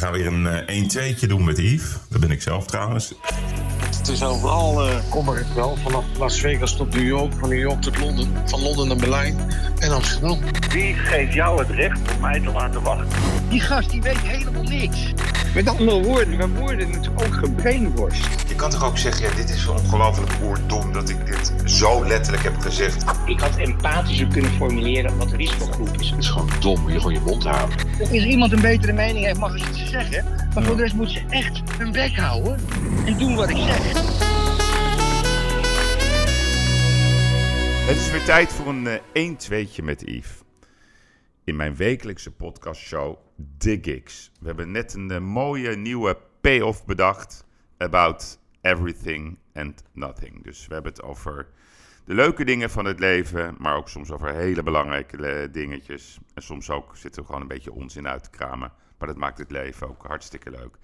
gaan weer een 1-2'tje doen met Yves. Dat ben ik zelf trouwens. Het is overal uh, kommer het wel. Vanaf Las Vegas tot New York, van New York tot Londen, van Londen naar Berlijn en Amsterdam. Wie geeft jou het recht om mij te laten wachten? Die gast die weet helemaal niks. Met andere woorden, we worden natuurlijk ook gebrainworst. Je kan toch ook zeggen, ja, dit is ongelooflijk oerdom dat ik dit zo letterlijk heb gezegd. Ik had empathischer kunnen formuleren wat de risicogroep is. Het is gewoon dom, je gewoon je mond houden. Als iemand een betere mening heeft, mag ik iets zeggen. Maar voor de rest moet ze echt hun bek houden en doen wat ik zeg. Het is weer tijd voor een 1-2'tje met Yves. In mijn wekelijkse podcastshow The Gigs. We hebben net een uh, mooie nieuwe payoff bedacht. About everything and nothing. Dus we hebben het over de leuke dingen van het leven. Maar ook soms over hele belangrijke eh, dingetjes. En soms ook zitten we gewoon een beetje onzin uit te kramen. Maar dat maakt het leven ook hartstikke leuk.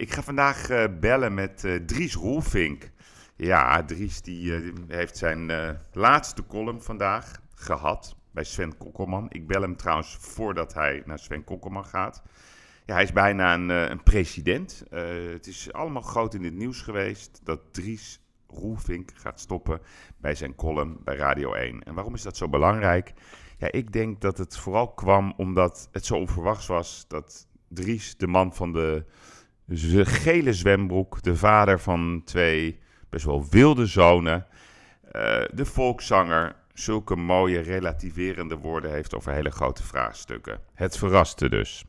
Ik ga vandaag uh, bellen met uh, Dries Roelvink. Ja, Dries die, uh, heeft zijn laatste column vandaag gehad bij Sven Kokkelman. Ik bel hem trouwens voordat hij naar Sven Kokkelman gaat. Ja, hij is bijna een, een president. het is allemaal groot in het nieuws geweest dat Dries Roelvink gaat stoppen bij zijn column bij Radio 1. En waarom is dat zo belangrijk? Ja, ik denk dat het vooral kwam omdat het zo onverwachts was dat Dries, de man van de gele zwembroek, de vader van twee best wel wilde zonen, uh, de volkszanger, zulke mooie relativerende woorden heeft over hele grote vraagstukken. Het verraste dus.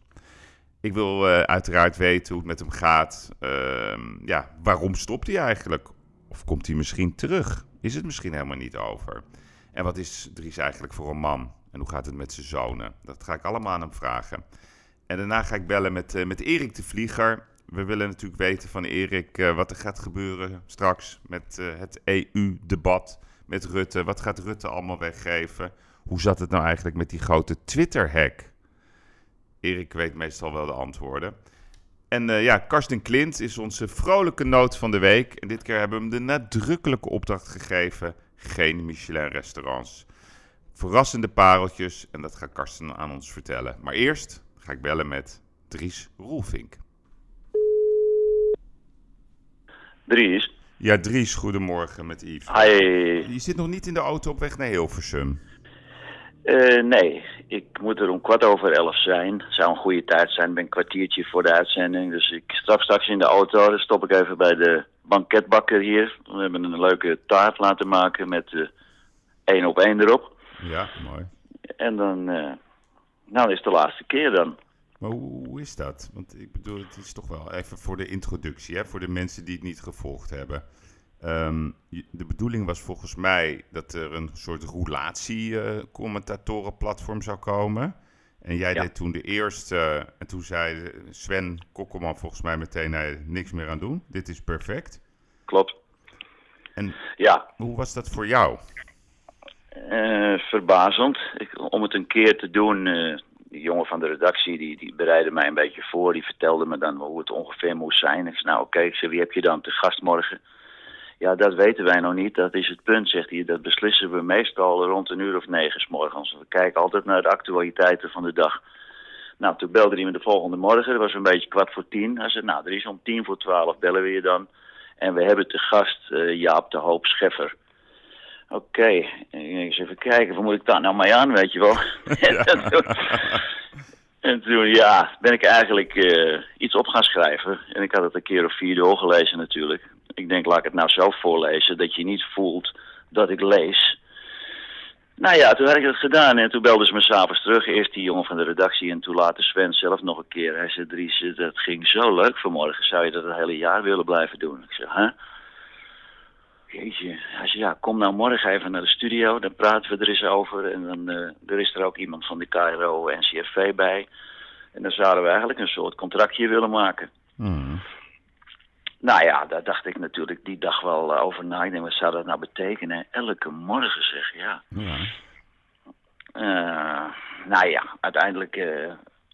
Ik wil uh, uiteraard weten hoe het met hem gaat. Uh, ja, waarom stopt hij eigenlijk? Of komt hij misschien terug? Is het misschien helemaal niet over? En wat is Dries eigenlijk voor een man? En hoe gaat het met zijn zonen? Dat ga ik allemaal aan hem vragen. En daarna ga ik bellen met, uh, met Erik de Vlieger. We willen natuurlijk weten van Erik uh, wat er gaat gebeuren straks met uh, het EU-debat met Rutte. Wat gaat Rutte allemaal weggeven? Hoe zat het nou eigenlijk met die grote Twitter-hack? Erik weet meestal wel de antwoorden. En ja, Karsten Klint is onze vrolijke noot van de week. En dit keer hebben we hem de nadrukkelijke opdracht gegeven: geen Michelin-restaurants. Verrassende pareltjes en dat gaat Karsten aan ons vertellen. Maar eerst ga ik bellen met Dries Roelvink. Dries? Ja, Dries, goedemorgen met Yves. Hi. Je zit nog niet in de auto op weg naar Hilversum. Uh, nee, ik moet er om kwart over elf zijn. Het zou een goede tijd zijn. Ik ben een kwartiertje voor de uitzending. Dus ik stap straks in de auto. Dan stop ik even bij de banketbakker hier. We hebben een leuke taart laten maken met uh, één op één erop. Ja, mooi. En dan... Uh, nou, dat is de laatste keer dan. Maar hoe, hoe, is dat? Want ik bedoel, het is toch wel even voor de introductie, hè, voor de mensen die het niet gevolgd hebben. Um, de bedoeling was volgens mij dat er een soort roulatie-commentatorenplatform uh, zou komen. En jij ja. deed toen de eerste. En toen zei Sven Kokkelman volgens mij meteen: nee, niks meer aan doen. Dit is perfect. Klopt. En ja. hoe was dat voor jou? Uh, verbazend. Ik, om het een keer te doen, uh, die jongen van de redactie, die, die bereidde mij een beetje voor. Die vertelde me dan hoe het ongeveer moest zijn. Ik zei, nou oké, okay. wie heb je dan te gast morgen? Ja, dat weten wij nog niet. Dat is het punt, zegt hij. Dat beslissen we meestal rond een uur of negen s morgens. We kijken altijd naar de actualiteiten van de dag. Nou, toen belde hij me de volgende morgen. Dat was een beetje kwart voor tien. Hij zei, nou, er is om tien voor twaalf bellen we je dan. En we hebben te gast uh, Jaap de Hoop Scheffer. Oké, okay. eens even kijken, waar moet ik daar nou mee aan, weet je wel? Ja. en, toen, en, toen, ja, ben ik eigenlijk uh, iets op gaan schrijven. En ik had het een keer of vier doorgelezen natuurlijk. Ik denk, laat ik het nou zelf voorlezen, dat je niet voelt dat ik lees. Nou ja, toen had ik het gedaan en toen belden ze me s'avonds terug. Eerst die jongen van de redactie en toen later Sven zelf nog een keer. Hij zei, Dries, dat ging zo leuk vanmorgen. Zou je dat het hele jaar willen blijven doen? Ik zei, hè? Huh? Jeetje, hij zei, ja, kom nou morgen even naar de studio, dan praten we er eens over. En dan uh, er is er ook iemand van de KRO NCFV bij. En dan zouden we eigenlijk een soort contractje willen maken. Mm. Nou ja, daar dacht ik natuurlijk die dag wel uh, over na. Ik denk, wat zou dat nou betekenen? Elke morgen zeg, ja. ja. Uh, nou ja, uiteindelijk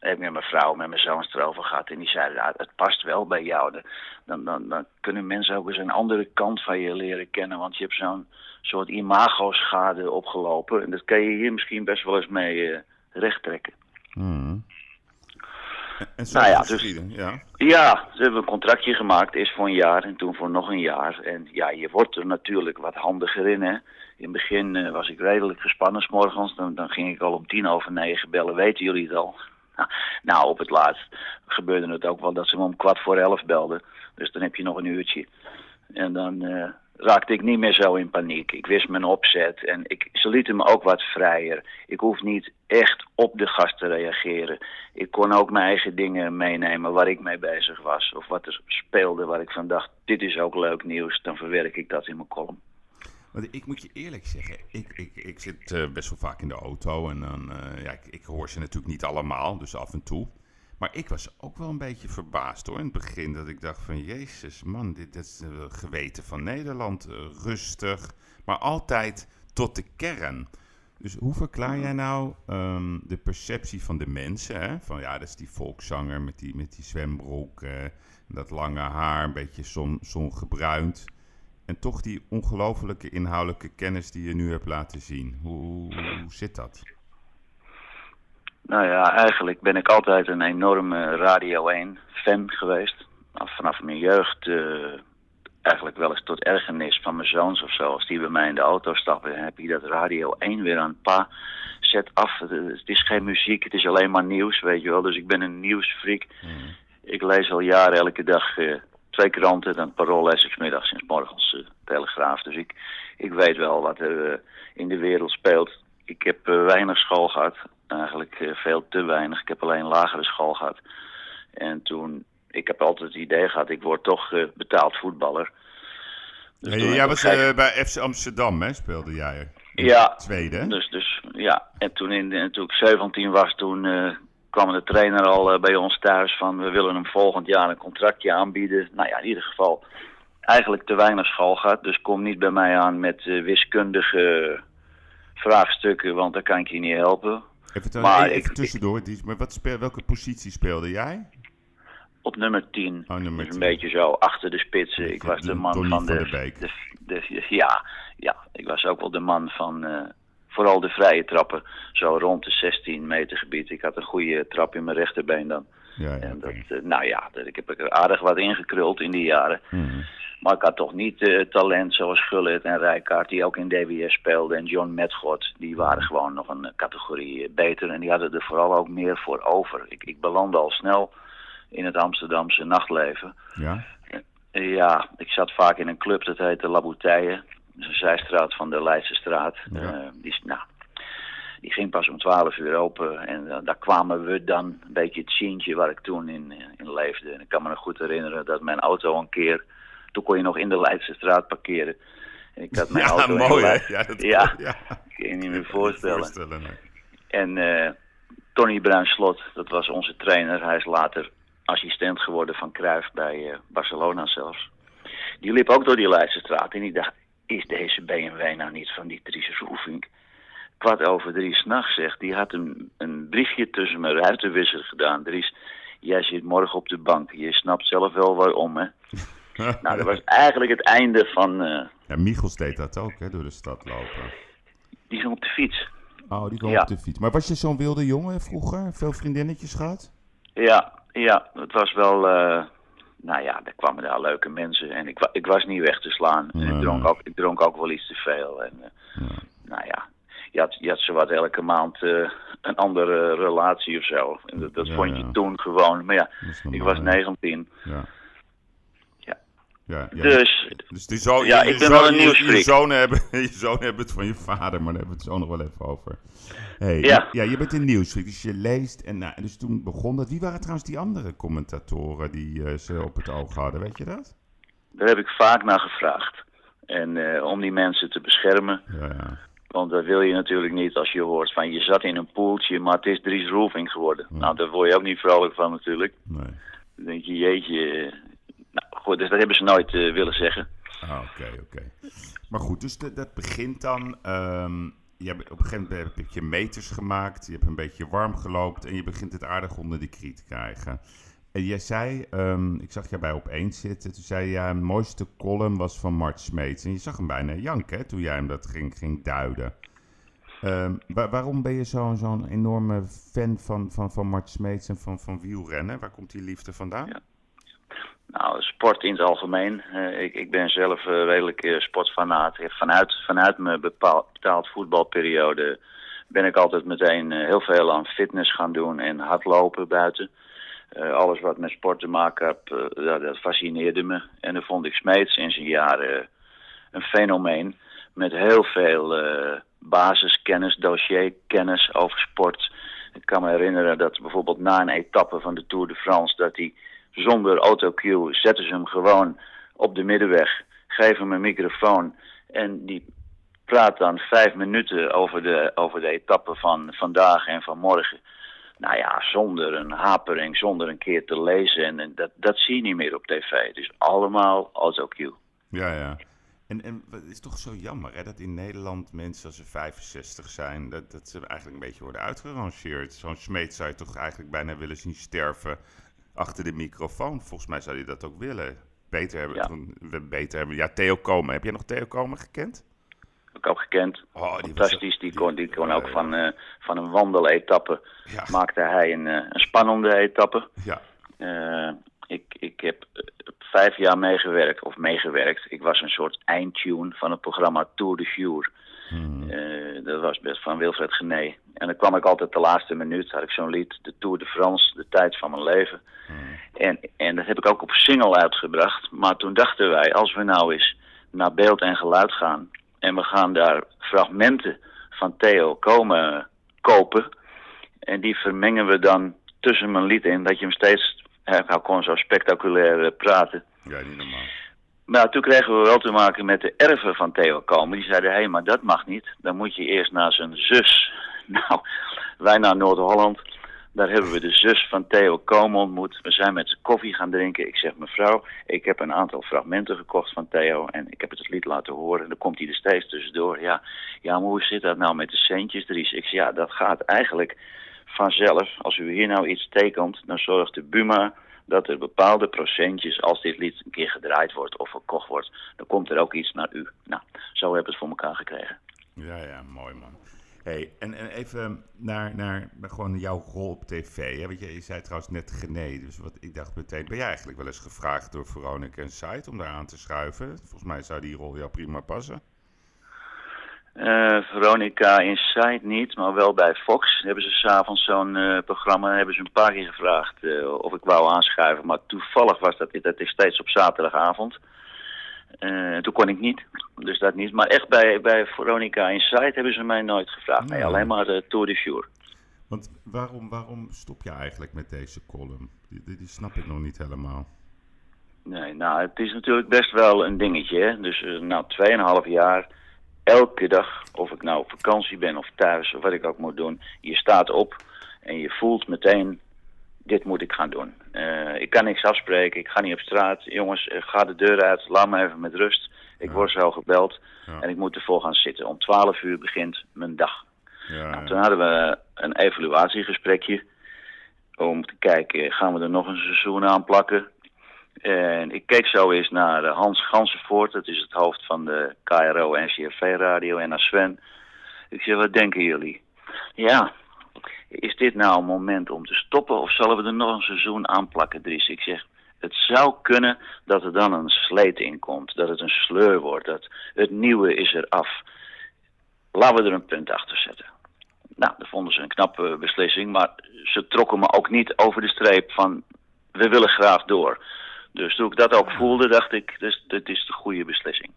heb ik met mijn vrouw, met mijn zoons erover gehad. En die zeiden, ja, het past wel bij jou. Dan, dan, dan kunnen mensen ook eens een andere kant van je leren kennen. Want je hebt zo'n soort imago-schade opgelopen. En dat kan je hier misschien best wel eens mee uh, rechttrekken. Mm. En zo Nou ja, is het dus- geschieden, ja. Ja, ze hebben een contractje gemaakt, eerst voor een jaar en toen voor nog een jaar. En ja, je wordt er natuurlijk wat handiger in, hè. In het begin eh, was ik redelijk gespannen, 's morgens. Dan, dan ging ik al om tien over negen bellen, weten jullie het al? Nou, op het laatst gebeurde het ook wel dat ze me om kwart voor elf belden. Dus dan heb je nog een uurtje. En dan eh, raakte ik niet meer zo in paniek. Ik wist mijn opzet en ik, ze lieten me ook wat vrijer. Ik hoef niet echt op de gast te reageren. Ik kon ook mijn eigen dingen meenemen waar ik mee bezig was. Of wat er speelde waar ik van dacht, dit is ook leuk nieuws. Dan verwerk ik dat in mijn column. Want ik moet je eerlijk zeggen, ik, ik, ik zit eh, best wel vaak in de auto en dan, eh, ja, ik, ik hoor ze natuurlijk niet allemaal, dus af en toe. Maar ik was ook wel een beetje verbaasd hoor, in het begin, dat ik dacht van, jezus man, dit, is het geweten van Nederland, eh, rustig, maar altijd tot de kern. Dus hoe verklaar jij nou ehm, de perceptie van de mensen, hè? van ja, dat is die volkszanger met die, met die zwembroek, eh, dat lange haar, een beetje zon, zongebruind. En toch die ongelofelijke inhoudelijke kennis die je nu hebt laten zien. Hoe, hoe, hoe zit dat? Nou ja, eigenlijk ben ik altijd een enorme Radio 1 fan geweest. Vanaf mijn jeugd eh, eigenlijk wel eens tot ergernis van mijn zoons of zo. Als die bij mij in de auto stappen, heb ik dat Radio 1 weer aan pa. Zet af, het, is geen muziek, het is alleen maar nieuws, weet je wel. Dus ik ben een nieuwsfreak. Ik lees al jaren elke dag eh, twee kranten, dan Parool lees ik middags en morgens eh, Telegraaf. Dus ik, ik weet wel wat er eh, in de wereld speelt. Ik heb eh, weinig school gehad, eigenlijk veel te weinig. Ik heb alleen lagere school gehad. En toen, ik heb altijd het idee gehad, ik word toch betaald voetballer. Dus jij was bij FC Amsterdam, hè, speelde jij. In Ja. Tweede? Dus, dus ja, en toen, in, en toen ik 17 was, toen kwam de trainer al eh, bij ons thuis van we willen hem volgend jaar een contractje aanbieden. Nou ja, in ieder geval eigenlijk te weinig school gehad, dus kom niet bij mij aan met eh, wiskundige vraagstukken, want dan kan ik je niet helpen. Even, maar even ik- tussendoor, Dies, maar wat speel, welke positie speelde jij? Op nummer 10. Oh, nummer dus een 10. beetje zo achter de spitsen. Ik was de man van van de, der Beek. de, de- Ja, ja, ik was ook wel de man van eh, vooral de vrije trappen. Zo rond de 16 meter gebied. Ik had een goede trap in mijn rechterbeen dan. Ja, ja, En dat, eh, nou ja, ik heb er aardig wat ingekruld in die jaren. Mhm. Maar ik had toch niet eh, talent zoals Gullit en Rijkaard, die ook in DWS speelden. En John Metgod, die waren gewoon nog een eh, categorie beter. En die hadden er vooral ook meer voor over. Ik, ik belandde al snel in het Amsterdamse nachtleven. Ja? Ja, ik zat vaak in een club, dat heette La Bouteille. Dat is een zijstraat van de Leidse straat. Ja. Eh, die, nou, die ging pas om 12 uur open. En eh, daar kwamen we dan, een beetje het zientje waar ik toen in, eh, in leefde. En ik kan me nog goed herinneren dat mijn auto een keer... Toen kon je nog in de Leidse straat parkeren. En ik had mijn Ja, auto mooi hè? Ja, dat Ja. ja. Kun je niet meer voorstellen. voorstellen nee. En eh, Tony Bruin-Slot, dat was onze trainer. Hij is later assistent geworden van Cruijff bij Barcelona zelfs. Die liep ook door die Leidse straat en ik dacht, is deze BMW nou niet van die Dries Roefink? Kwart over drie s'nachts zegt, die had een, een briefje tussen mijn ruitenwisser gedaan. Dries, jij zit morgen op de bank, je snapt zelf wel waarom hè. Nou, dat was eigenlijk het einde van, eh, Ja, Michels deed dat ook, hè, door de stad lopen. die ging op de fiets. Oh, die kwam Ja. op de fiets. Maar was je zo'n wilde jongen vroeger? Veel vriendinnetjes gehad? Ja, ja, het was wel. eh, nou ja, er kwamen daar leuke mensen en ik, ik was niet weg te slaan. En ik, dronk ook, ik dronk ook wel iets te veel. En, eh, Nou ja, je had, je had zowat elke maand eh, een andere relatie of zo. En dat dat Ja, vond je ja. toen gewoon. Maar ja, ik was hè? 19. Ja. Ja. Dus Dus die zo, Ja, je, ik je ben wel een je- je, nieuwsfreak. zonen hebben, je zonen hebben het van je vader, maar daar hebben we het zo nog wel even over. Hey, Ja. ja, je bent een nieuwsfreak, dus je leest. En nou, dus toen begon dat. Wie waren trouwens die andere commentatoren die eh, ze op het oog hadden? Weet je dat? daar heb ik vaak naar gevraagd. En eh, om die mensen te beschermen. Ja, ja. Want dat wil je natuurlijk niet als je hoort van je zat in een poeltje, maar het is Dries Roelving geworden. Nou, daar word je ook niet vrolijk van natuurlijk. Nee. Dan denk je, jeetje. Dus dat hebben ze nooit eh, willen zeggen. Ah, oké, oké. Maar goed, dus dat, dat begint dan. ehm, je hebt, op een gegeven moment heb je meters gemaakt. Je hebt een beetje warm geloopt. En je begint het aardig onder de krie te krijgen. En jij zei, ehm, ik zag jij bij Opeens zitten. Toen zei je, ja, mooiste column was van Mart Smeets. En je zag hem bijna janken hè, toen jij hem dat ging, ging duiden. Ehm, wa- waarom ben je zo'n zo'n enorme fan van, van, van Mart Smeets en van, van wielrennen? Waar komt die liefde vandaan? Ja. Nou, sport in het algemeen. Eh, ik, ik ben zelf eh, redelijk eh, sportfanaat. Vanuit, vanuit mijn bepaald, voetbalperiode ben ik altijd meteen heel veel aan fitness gaan doen en hardlopen buiten. Alles wat met sport te maken had, dat, dat fascineerde me. En dan vond ik Smeets in zijn jaren een fenomeen met heel veel basiskennis, dossierkennis over sport. Ik kan me herinneren dat bijvoorbeeld na een etappe van de Tour de France... dat hij zonder autocue zetten ze hem gewoon op de middenweg... geven hem een microfoon en die praat dan vijf minuten over de, over de etappe van vandaag en van morgen. Nou ja, zonder een hapering, zonder een keer te lezen. En, dat, dat zie je niet meer op tv. Dus allemaal autocue. Ja, ja. En, en het is toch zo jammer hè, dat in Nederland mensen als ze 65 zijn, dat, dat ze eigenlijk een beetje worden uitgerangeerd. Zo'n Smeet zou je toch eigenlijk bijna willen zien sterven achter de microfoon. Volgens mij zou hij dat ook willen. Beter hebben, Ja. toen- we beter hebben. Ja, Theo Komen. Heb jij nog Theo Komen gekend? Heb ik ook gekend. Oh, die Fantastisch. Die kon, die kon ja, ook van, eh, van een wandeletappe Ja, maakte hij een, eh, een spannende etappe. ja. Eh, ik, ik heb vijf jaar meegewerkt, of meegewerkt. Ik was een soort eindtune van het programma Tour de Jour. Hmm. Eh, dat was best van Wilfred Gené. En dan kwam ik altijd de laatste minuut, had ik zo'n lied, de Tour de France, de tijd van mijn leven. En, en dat heb ik ook op single uitgebracht. Maar toen dachten wij, als we nou eens naar beeld en geluid gaan... en we gaan daar fragmenten van Theo komen kopen... en die vermengen we dan tussen mijn lied in... dat je hem steeds... Hij kon zo spectaculair eh, praten. ja, niet normaal. Maar toen kregen we wel te maken met de erven van Theo Komen. Die zeiden, hé, hey, maar dat mag niet. Dan moet je eerst naar zijn zus. Nou, wij naar Noord-Holland. Daar hebben we de zus van Theo Komen ontmoet. We zijn met z'n koffie gaan drinken. Ik zeg, mevrouw, ik heb een aantal fragmenten gekocht van Theo. En ik heb het het lied laten horen. En dan komt hij er steeds tussendoor. Ja, ja maar hoe zit dat nou met de centjes, Dries? Ik zeg, ja, dat gaat eigenlijk vanzelf. Als u hier nou iets tekent, dan zorgt de Buma dat er bepaalde procentjes, als dit lied een keer gedraaid wordt of verkocht wordt, dan komt er ook iets naar u. Nou, zo hebben we het voor elkaar gekregen. Ja, ja, mooi man. Hey, en, en even naar, naar, gewoon jouw rol op tv. Hè? Want je, zei trouwens net Gené, dus wat, ik dacht meteen, ben jij eigenlijk wel eens gevraagd door Veronica en om daar aan te schuiven? Volgens mij zou die rol jou prima passen. Eh, Veronica Inside niet, maar wel bij Fox hebben ze s'avonds zo'n eh, programma, hebben ze een paar keer gevraagd eh, of ik wou aanschuiven. Maar toevallig was dat, dat is steeds op zaterdagavond. Toen kon ik niet, dus dat niet. Maar echt bij, bij Veronica Inside hebben ze mij nooit gevraagd. Nee, Nee. alleen maar de Tour de Jour. Want waarom, waarom stop je eigenlijk met deze column? Die, snap ik nog niet helemaal. Nee, nou, het is natuurlijk best wel een dingetje. Hè? Dus eh, nou, 2,5 jaar, elke dag, of ik nou op vakantie ben of thuis, of wat ik ook moet doen, je staat op en je voelt meteen, dit moet ik gaan doen. Eh, ik kan niks afspreken, ik ga niet op straat. Jongens, eh, ga de deur uit, laat me even met rust. Ik Ja. word zo gebeld Ja. en ik moet ervoor gaan zitten. Om 12 uur begint mijn dag. Ja, Nou, toen hadden we een evaluatiegesprekje om te kijken, gaan we er nog een seizoen aan plakken? En ik keek zo eens naar eh, Hans Gansenvoort, dat is het hoofd van de KRO en CRV-radio, en naar Sven. Ik zeg, wat denken jullie? Ja, is dit nou een moment om te stoppen of zullen we er nog een seizoen aan plakken, Dries? Ik zeg, het zou kunnen dat er dan een sleet in komt, dat het een sleur wordt, dat het nieuwe is er af. Laten we er een punt achter zetten. Nou, dat vonden ze een knappe beslissing, maar ze trokken me ook niet over de streep van we willen graag door. Dus toen ik dat ook voelde, dacht ik, dus, dit is de goede beslissing.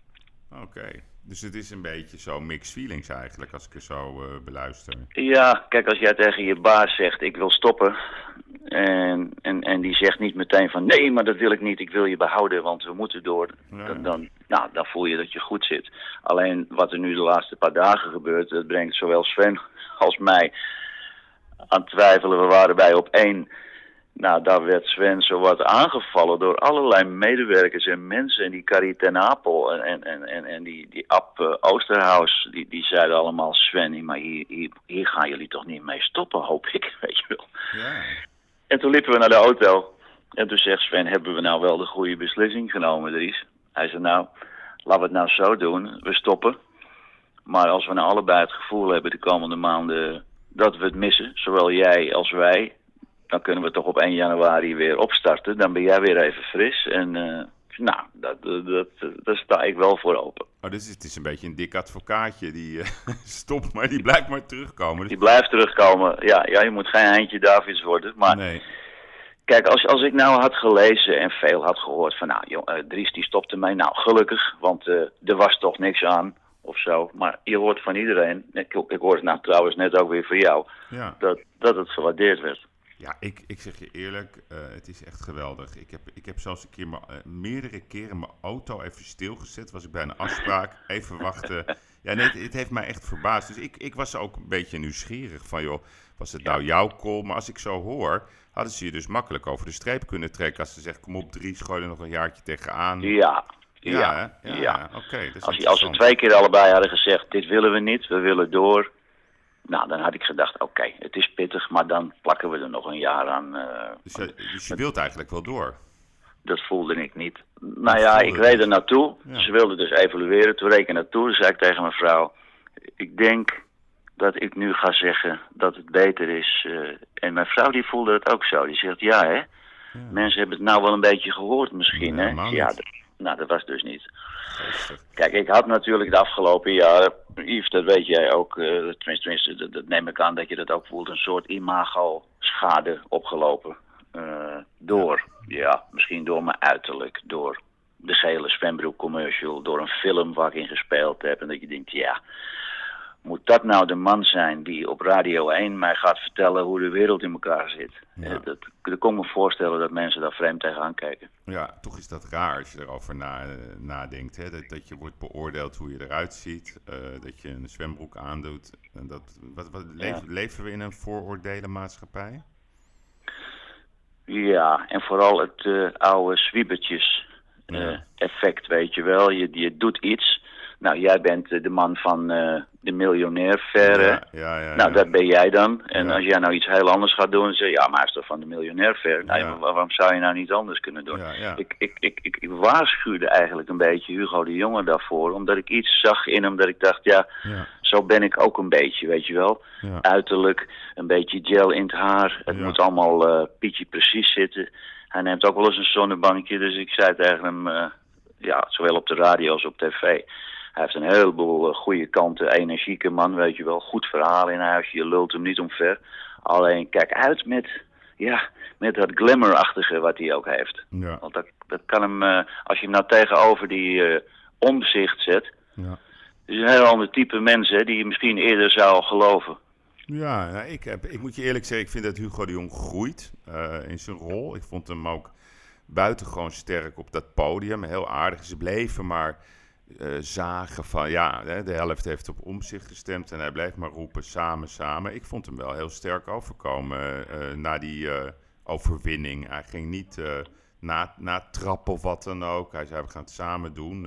Oké, dus het is een beetje zo mixed feelings eigenlijk, als ik er zo eh, beluister. Ja, kijk, als jij tegen je baas zegt, ik wil stoppen. En, en, en die zegt niet meteen van, nee, maar dat wil ik niet, ik wil je behouden, want we moeten door. Ja. Dan, dan, nou, dan voel je dat je goed zit. Alleen wat er nu de laatste paar dagen gebeurt, dat brengt zowel Sven als mij aan twijfelen. We waren bij op één. Nou, daar werd Sven zo wat aangevallen door allerlei medewerkers en mensen. En die Carrie ten Apel en, en, en, en, en die, die Ab eh, Oosterhuis, die, die zeiden allemaal... Sven, maar hier, hier, hier gaan jullie toch niet mee stoppen, hoop ik, weet je wel. Ja, En toen liepen we naar de auto. En toen zegt Sven, hebben we nou wel de goede beslissing genomen, Dries? Hij zei, nou, laten we het nou zo doen. We stoppen. Maar als we nou allebei het gevoel hebben de komende maanden dat we het missen, zowel jij als wij, dan kunnen we toch op 1 januari weer opstarten. Dan ben jij weer even fris. En uh, nou, dat, dat, daar sta ik wel voor open. Oh, dus het is een beetje een dik advocaatje die uh, stopt, maar die blijft maar terugkomen. Die blijft terugkomen. Ja, ja, je moet geen eindje Davids worden. Maar nee. kijk, als, als ik nou had gelezen en veel had gehoord van, nou, jong, uh, Dries die stopte mij. Nou, gelukkig, want er was toch niks aan of zo. Maar je hoort van iedereen, ik, ik hoor het nou trouwens net ook weer voor jou, Ja. dat, dat het gewaardeerd werd. Ja, ik, ik zeg je eerlijk, uh, het is echt geweldig. Ik heb, ik heb zelfs een keer uh, meerdere keren mijn auto even stilgezet. Was ik bij een afspraak, even wachten. Ja, nee, het, het, heeft mij echt verbaasd. Dus ik, ik was ook een beetje nieuwsgierig van, joh, was het nou jouw call? Maar als ik zo hoor, hadden ze je dus makkelijk over de streep kunnen trekken. Als ze zeggen, kom op drie, gooi er nog een jaartje tegenaan. Ja, ja, ja. ja, ja. oké. Okay, als, als ze twee keer allebei hadden gezegd, dit willen we niet, we willen door nou, dan had ik gedacht, oké, okay, het is pittig, maar dan plakken we er nog een jaar aan. Uh, dus, je, dus je wilt eigenlijk wel door? Dat voelde ik niet. Nou ja, ik reed er naartoe. Ja. Ze wilden dus evalueren. Toen reed ik er naartoe. Zei ik tegen mijn vrouw, ik denk dat ik nu ga zeggen dat het beter is. Uh, en mijn vrouw die voelde het ook zo. Die zegt, ja hè, ja. mensen hebben het nou wel een beetje gehoord misschien Ja, hè. Ja, dat, nou dat was dus niet. Kijk, ik had natuurlijk de afgelopen jaren, Yves, dat weet jij ook, uh, tenminste, tenminste dat, dat, neem ik aan dat je dat ook voelt, een soort imago-schade opgelopen. Uh, door, ja. ja. misschien door mijn uiterlijk, door de gele zwembroek commercial, door een film waar ik in gespeeld heb. En dat je denkt, ja, moet dat nou de man zijn die op Radio 1 mij gaat vertellen hoe de wereld in elkaar zit? Ja. Uh, dat, dat kon me voorstellen dat mensen daar vreemd tegenaan kijken. Ja, toch is dat raar als je erover na, uh, nadenkt. Hè? Dat, dat je wordt beoordeeld hoe je eruit ziet. Uh, dat je een zwembroek aandoet. En dat, wat, wat, Ja. leven, leven we in een vooroordelenmaatschappij? Ja, en vooral het uh, oude zwiebertjes Ja. effect, weet je wel. Je, je doet iets. Nou, jij bent uh, de man van uh, de miljonair verre. Ja, ja, ja, Nou, dat ben jij dan. En als jij nou iets heel anders gaat doen, dan zeg je, ja, maar hij is toch van de miljonair ver. Nou, waarom zou je nou niet anders kunnen doen? Ik, ik, ik, ik, waarschuwde eigenlijk een beetje Hugo de Jonge daarvoor, omdat ik iets zag in hem dat ik dacht, ja, zo ben ik ook een beetje, weet je wel. Uiterlijk, een beetje gel in het haar. Het moet allemaal eh pietje precies zitten. Hij neemt ook wel eens een zonnebankje, dus ik zei tegen hem, eh, ja, zowel op de radio als op tv. Hij heeft een heleboel eh, goede kanten, energieke man, weet je wel. Goed verhaal in huis, je lult hem niet omver. Alleen kijk uit met, ja, met dat glamourachtige wat hij ook heeft. ja, Want dat, dat kan hem, eh, als je hem nou tegenover die eh, omzicht zet, ja. is een heel ander type mens, hè, die je misschien eerder zou geloven. Ja, nou, ik, heb, ik moet je eerlijk zeggen, ik vind dat Hugo de Jong groeit in zijn rol. Ik vond hem ook buitengewoon sterk op dat podium. Heel aardig. Ze bleven maar eh, zagen van, ja, de helft heeft op om zich gestemd en hij bleef maar roepen samen, samen. Ik vond hem wel heel sterk overkomen eh, na die overwinning. Hij ging niet na, na trappen of wat dan ook. Hij zei, we gaan het samen doen.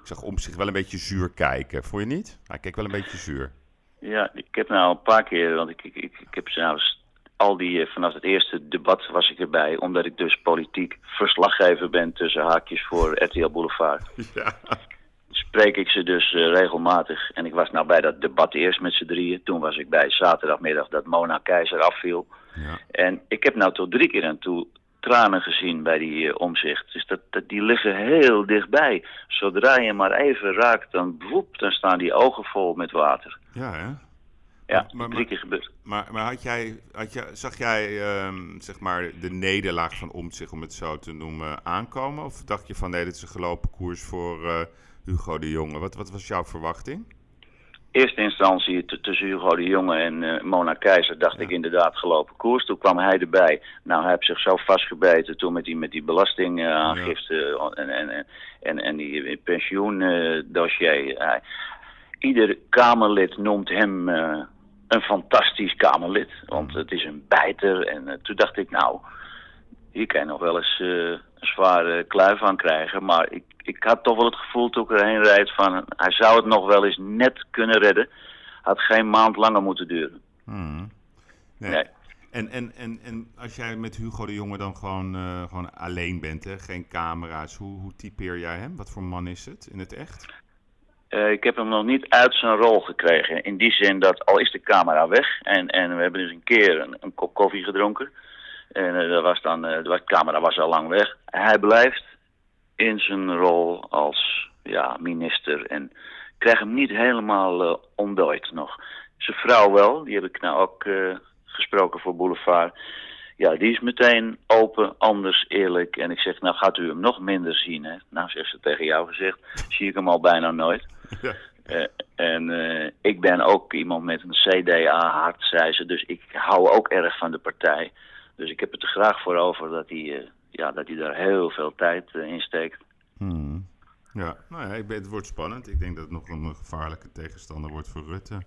Ik zag om zich wel een beetje zuur kijken. Vond je niet? Hij keek wel een beetje zuur. Ja, ik heb nou een paar keer, want ik, ik, ik, ik heb zelfs al die, vanaf het eerste debat was ik erbij, omdat ik dus politiek verslaggever ben tussen haakjes voor RTL Boulevard. Ja. Spreek ik ze dus eh, regelmatig. En ik was nou bij dat debat eerst met z'n drieën. Toen was ik bij zaterdagmiddag dat Mona Keizer afviel. Ja. En ik heb nou tot drie keer aan toe tranen gezien bij die eh, omzicht. Dus dat, dat, die liggen heel dichtbij. Zodra je maar even raakt, dan, woep, dan staan die ogen vol met water. Ja, hè? Ja, Maar- drie keer gebeurd. Maar, maar had jij, had jij, zag jij ehm, zeg maar de nederlaag van Omtzigt, om het zo te noemen, aankomen? Of dacht je van nee, dit is een gelopen koers voor eh, Hugo de Jonge? Wat, wat was jouw verwachting? eerste instantie tussen Hugo de Jonge en eh, Mona Keizer dacht Ja. ik inderdaad gelopen koers. Toen kwam hij erbij. Nou, hij heeft zich zo vastgebeten toen met die, met die belastingaangifte en, en, en, en, en die pensioendossier. Hij- ieder Kamerlid noemt hem eh, een fantastisch Kamerlid. Want het is een bijter. En eh, toen dacht ik, nou, hier kan je nog wel eens eh, een zware kluif aan krijgen. Maar ik, ik had toch wel het gevoel toen ik erheen rijd van... hij zou het nog wel eens net kunnen redden. Had geen maand langer moeten duren. Hmm. Nee. Nee. En, en, en, en als jij met Hugo de Jonge dan gewoon, eh, gewoon alleen bent, hè? geen camera's, hoe, hoe typeer jij hem? Wat voor man is het in het echt? Eh, ik heb hem nog niet uit zijn rol gekregen. In die zin dat al is de camera weg en, en we hebben dus een keer een, een kop koffie gedronken. En dat was dan, eh, de camera was al lang weg. Hij blijft in zijn rol als ja, minister en krijgt hem niet helemaal eh ontdooid nog. Zijn vrouw wel, die heb ik nou ook gesproken voor Boulevard. Ja, die is meteen open, anders, eerlijk. En ik zeg, nou gaat u hem nog minder zien, hè? Nou, zegt ze tegen jou gezegd, zie ik hem al bijna nooit. Ja. En ik ben ook iemand met een CDA-hart, zei ze. Dus ik hou ook erg van de partij. Dus ik heb het er graag voor over dat hij, eh, ja, dat hij daar heel veel tijd eh, in steekt. Hmm. Ja, nou ja, ik ben, het wordt spannend. Ik denk dat het nog een gevaarlijke tegenstander wordt voor Rutte.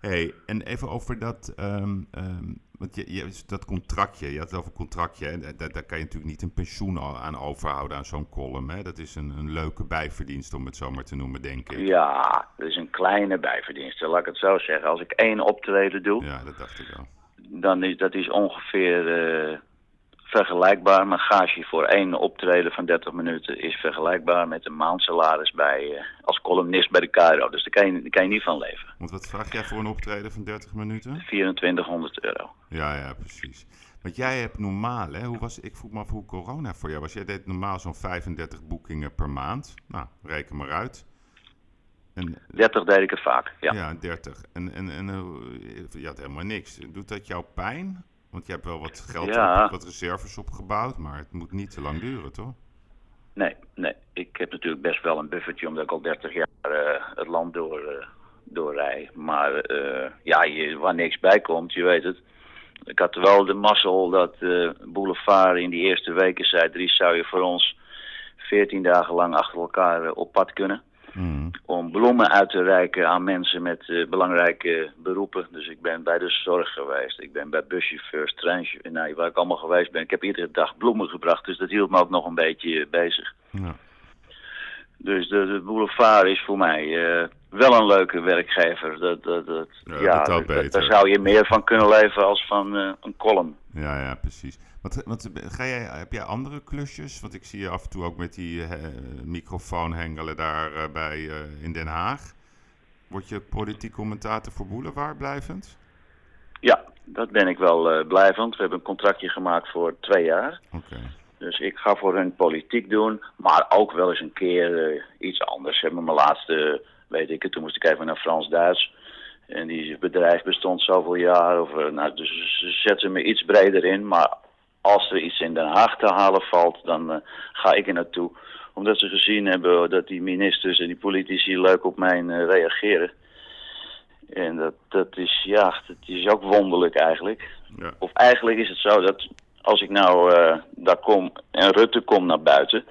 hey, en even over dat, ehm, ehm, want je, je, dat contractje, je had het over contractje, en daar, daar kan je natuurlijk niet een pensioen al aan overhouden aan zo'n column. Hè? Dat is een, een leuke bijverdienst, om het zo maar te noemen, denk ik. Ja, dat is een kleine bijverdienste, laat ik het zo zeggen. Als ik één optreden doe, Ja, dat dacht ik wel. Dan is dat is ongeveer eh, vergelijkbaar. Mijn gage voor één optreden van 30 minuten is vergelijkbaar met een maandsalaris bij, eh, als columnist bij de Cairo. Dus daar kan, je, daar kan je niet van leven. Want wat vraag jij voor een optreden van 30 minuten? 2400 euro. Ja, ja, precies. Want jij hebt normaal, hè? Hoe was, ik vroeg me af hoe corona voor jou was. Jij deed normaal zo'n 35 boekingen per maand. Nou, reken maar uit. En, 30 deed ik het vaak, ja. ja. 30. En, en, en eh, je had helemaal niks. Doet dat jou pijn? Want je hebt wel wat geld, Ja. op, wat reserves opgebouwd, maar het moet niet te lang duren, toch? Nee, nee. Ik heb natuurlijk best wel een buffertje omdat ik al 30 jaar eh, het land door, eh doorrij. Maar ja, je, waar niks bij komt, je weet het. Ik had wel de mazzel dat Boulevard in die eerste weken zei... Dries, zou je voor ons 14 dagen lang achter elkaar op pad kunnen? Hmm. Om bloemen uit te reiken aan mensen met eh, belangrijke beroepen. Dus ik ben bij de zorg geweest. Ik ben bij buschauffeurs, treinchauffeurs. Nou, waar ik allemaal geweest ben. Ik heb iedere dag bloemen gebracht. Dus dat hield me ook nog een beetje bezig. Ja. Dus de, de boulevard is voor mij eh, wel een leuke werkgever. Dat, dat, dat, Ja, dat- beter. daar zou je meer van kunnen leven als van eh, een column. Ja, ja, precies. Want, want ga jij, heb jij andere klusjes? Want ik zie je af en toe ook met die eh, microfoon hengelen daar eh, bij, in Den Haag. Word je politiek commentator voor Boulevard blijvend? Ja, dat ben ik wel blijvend. We hebben een contractje gemaakt voor twee jaar. Oké. Dus ik ga voor hun politiek doen, maar ook wel eens een keer iets anders. Hebben mijn laatste, weet ik het, toen moest ik even naar Frans-Duits. En die bedrijf bestond zoveel jaar. Of, eh, nou, dus ze zetten me iets breder in. Maar als er iets in Den Haag te halen valt, dan eh, ga ik er naartoe. Omdat ze gezien hebben dat die ministers en die politici leuk op mij eh, reageren. En dat, dat is, ja, dat is ook wonderlijk eigenlijk. Ja. Of eigenlijk is het zo dat als ik nou daar kom en Rutte komt naar buiten,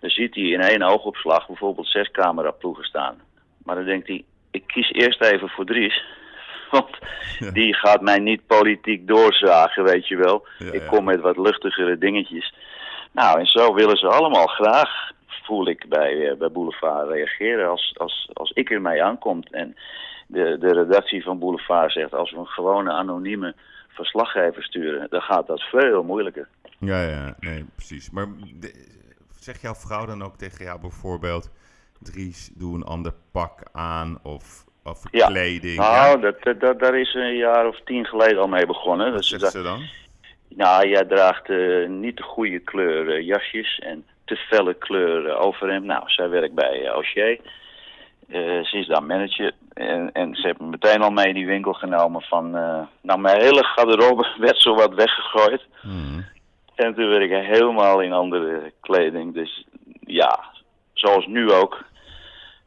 dan ziet hij in één oogopslag bijvoorbeeld zes cameraploegen staan. Maar dan denkt hij, ik kies eerst even voor Dries. Want Ja. die gaat mij niet politiek doorzagen, weet je wel. Ja, ik kom met wat luchtigere dingetjes. Nou, en zo willen ze allemaal graag, voel ik bij, eh, bij Boulevard, reageren als, als, als ik ermee aankomt. En de, de redactie van Boulevard zegt, als we een gewone anonieme verslaggever sturen, dan gaat dat veel moeilijker. Ja, ja, nee, precies. Maar de- zeg jouw vrouw dan ook tegen jou bijvoorbeeld... Dries, doe een ander pak aan of, of Ja. kleding. Nou, dat, dat, dat- daar is een jaar of tien geleden al mee begonnen. Wat zegt dat- ze dan? Nou, jij draagt eh, niet de goede kleur eh, jasjes en te felle kleur eh, overhemd. Nou, zij werkt bij uh, ze is daar manager. En, en ze heeft me meteen al mee in die winkel genomen van... nou, mijn hele garderobe werd zo wat weggegooid. Hmm. En toen werd ik helemaal in andere kleding. Dus ja, zoals nu ook.